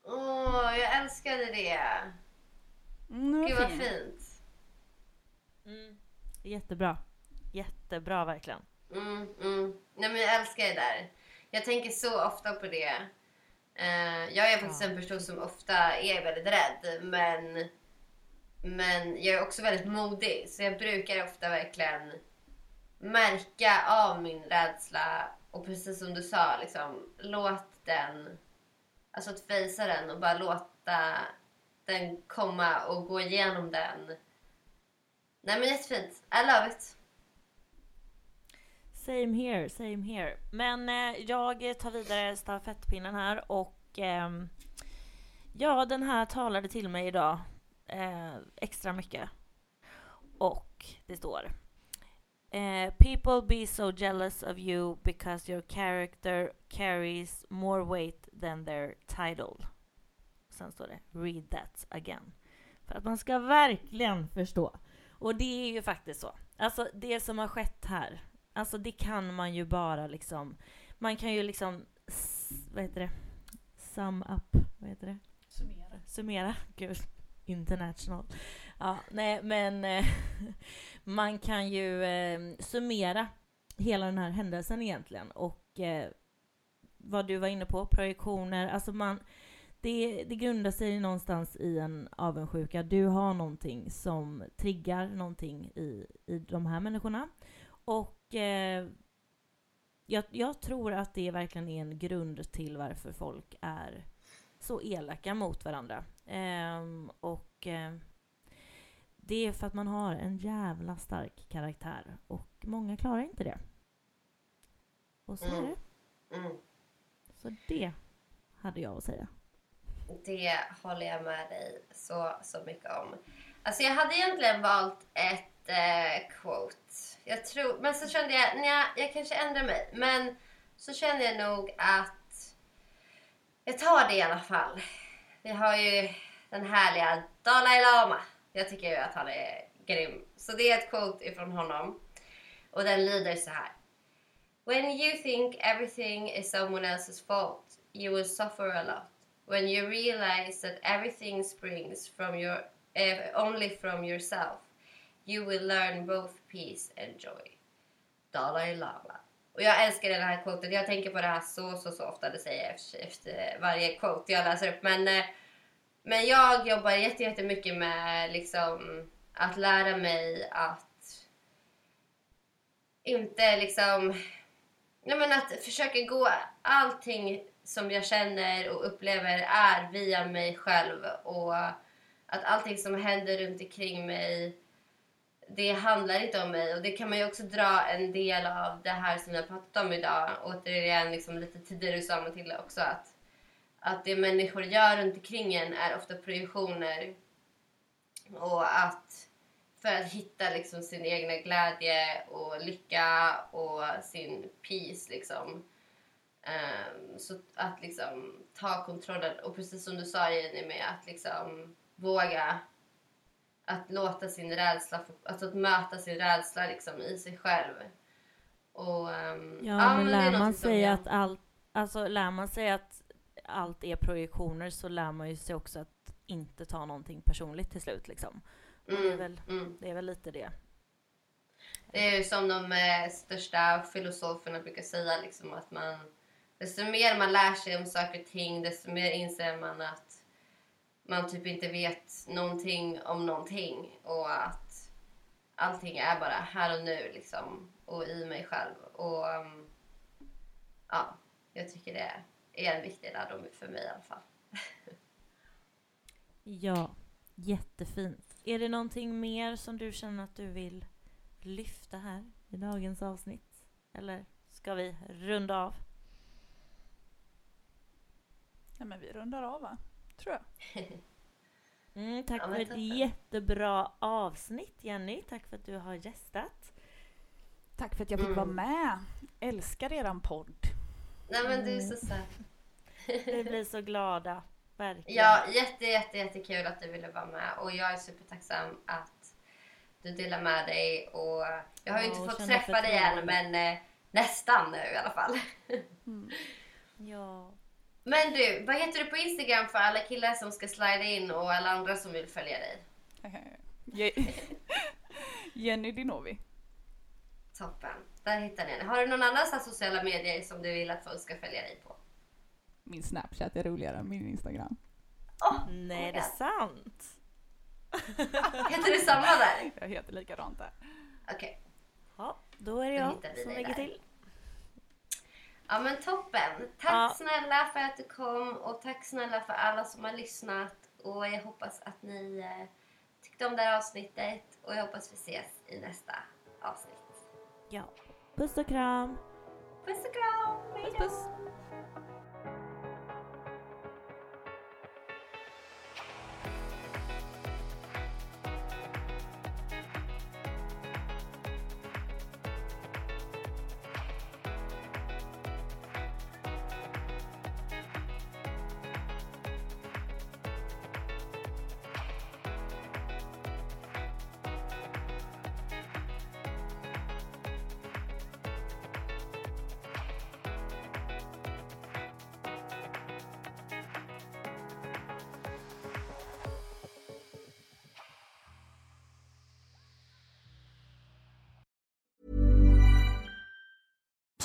Åh, jag älskade det. Mm, Gud vad fint. fint. Mm. Jättebra. Jättebra verkligen. Mm, mm. Nej, men jag älskar det där. Jag tänker så ofta på det. Eh, jag är faktiskt Ja. en person som ofta är väldigt rädd, men, men jag är också väldigt modig. Så jag brukar ofta verkligen märka av min rädsla och precis som du sa, liksom, låt den, alltså att fejsa den och bara låta den komma och gå igenom den. Nej men jättefint. I love it. Same here, same here. Men eh, jag tar vidare stafettpinnen här och eh, ja, den här talade till mig idag eh, extra mycket. Och det står eh, People be so jealous of you because your character carries more weight than their title. Sen står det Read that again. För att man ska verkligen förstå. Och det är ju faktiskt så. Alltså det som har skett här Alltså det kan man ju bara liksom, man kan ju liksom, vad heter det? Sum up, vad heter det? Summera. Summera, gud, international. Ja, nej men eh, man kan ju eh, summera hela den här händelsen egentligen och eh, vad du var inne på, projektioner, alltså man, det, det grundar sig någonstans i en avundsjuka. Du har någonting som triggar någonting i, i de här människorna. Och eh, jag, jag tror att det verkligen är en grund till varför folk är så elaka mot varandra. Ehm, och eh, det är för att man har en jävla stark karaktär och många klarar inte det. Och så är Mm. det. Mm. Så det hade jag att säga. Det håller jag med dig så, så mycket om. Alltså jag hade egentligen valt ett eh, quote. Jag tror, men så kände jag, nja, jag kanske ändrar mig. Men så kände jag nog att jag tar det i alla fall. Vi har ju den härliga Dalai Lama. Jag tycker ju att han är grym. Så det är ett quote ifrån honom. Och den lyder så här. When you think everything is someone else's fault, you will suffer a lot. When you realize that everything springs from your eh, only from yourself, you will learn both peace and joy. Dalai Lama. Och jag älskar det här quotet. Jag tänker på det här så, så, så ofta. Det säger jag efter, efter varje quote jag läser upp. Men, eh, men jag jobbar jätte- jättemycket med liksom, att lära mig att inte liksom... Nej men att försöka gå allting som jag känner och upplever är via mig själv. Och att allting som händer runt omkring mig det handlar inte om mig. Och det kan man ju också dra en del av det här som vi har pratat om idag. Återigen, liksom lite tidigare sa Matilda också att, att det människor gör runt omkring en är ofta projektioner. Och att för att hitta liksom sin egna glädje och lycka och sin peace liksom. Um, så att liksom ta kontrollen. Och precis som du sa Jenny med att liksom våga att låta sin rädsla, alltså att möta sin rädsla liksom i sig själv. Och, um, Ja, men det är lär man sig jag- att allt, alltså lär man sig att allt är projektioner så lär man ju sig också att inte ta någonting personligt till slut liksom. Och det, är Mm, väl, mm. det är väl lite det. Det är ju som de eh, största filosoferna brukar säga liksom att man desto mer man lär sig om saker och ting desto mer inser man att man typ inte vet någonting om någonting och att allting är bara här och nu liksom och i mig själv och um, ja, jag tycker det är en viktig lärdom för mig i alla fall. Ja, jättefint. Är det någonting mer som du känner att du vill lyfta här i dagens avsnitt? Eller ska vi runda av? Ja, men vi rundar av va? Tror jag. Mm, tack Ja, för ett jättebra avsnitt Jenny. Tack för att du har gästat. Tack för att jag fick Mm. vara med. Älskar eran podd. Nej men du är så söt. Vi blir så glada. Verkligen. Ja, jätte, jätte, jättekul att du ville vara med och jag är supertacksam att du delar med dig och jag har ju inte fått träffa dig än men eh, nästan nu i alla fall. ja. Men du, vad heter du på Instagram för alla killar som ska slida in och alla andra som vill följa dig? Je- Jenny Dinovi. Toppen, där hittar ni henne. Har du någon annan sociala medier som du vill att folk ska följa dig på? Min Snapchat är roligare än min Instagram. Nej, det är sant. Heter du samma där? Jag heter likadant där. Okej. Ja, då är det jag vi som lägger till. Ja men toppen. Tack Ja. snälla för att du kom och tack snälla för alla som har lyssnat. Och jag hoppas att ni eh, tyckte om det här avsnittet och jag hoppas vi ses i nästa avsnitt. Ja. Puss och kram. Puss och kram! Hej Puss puss.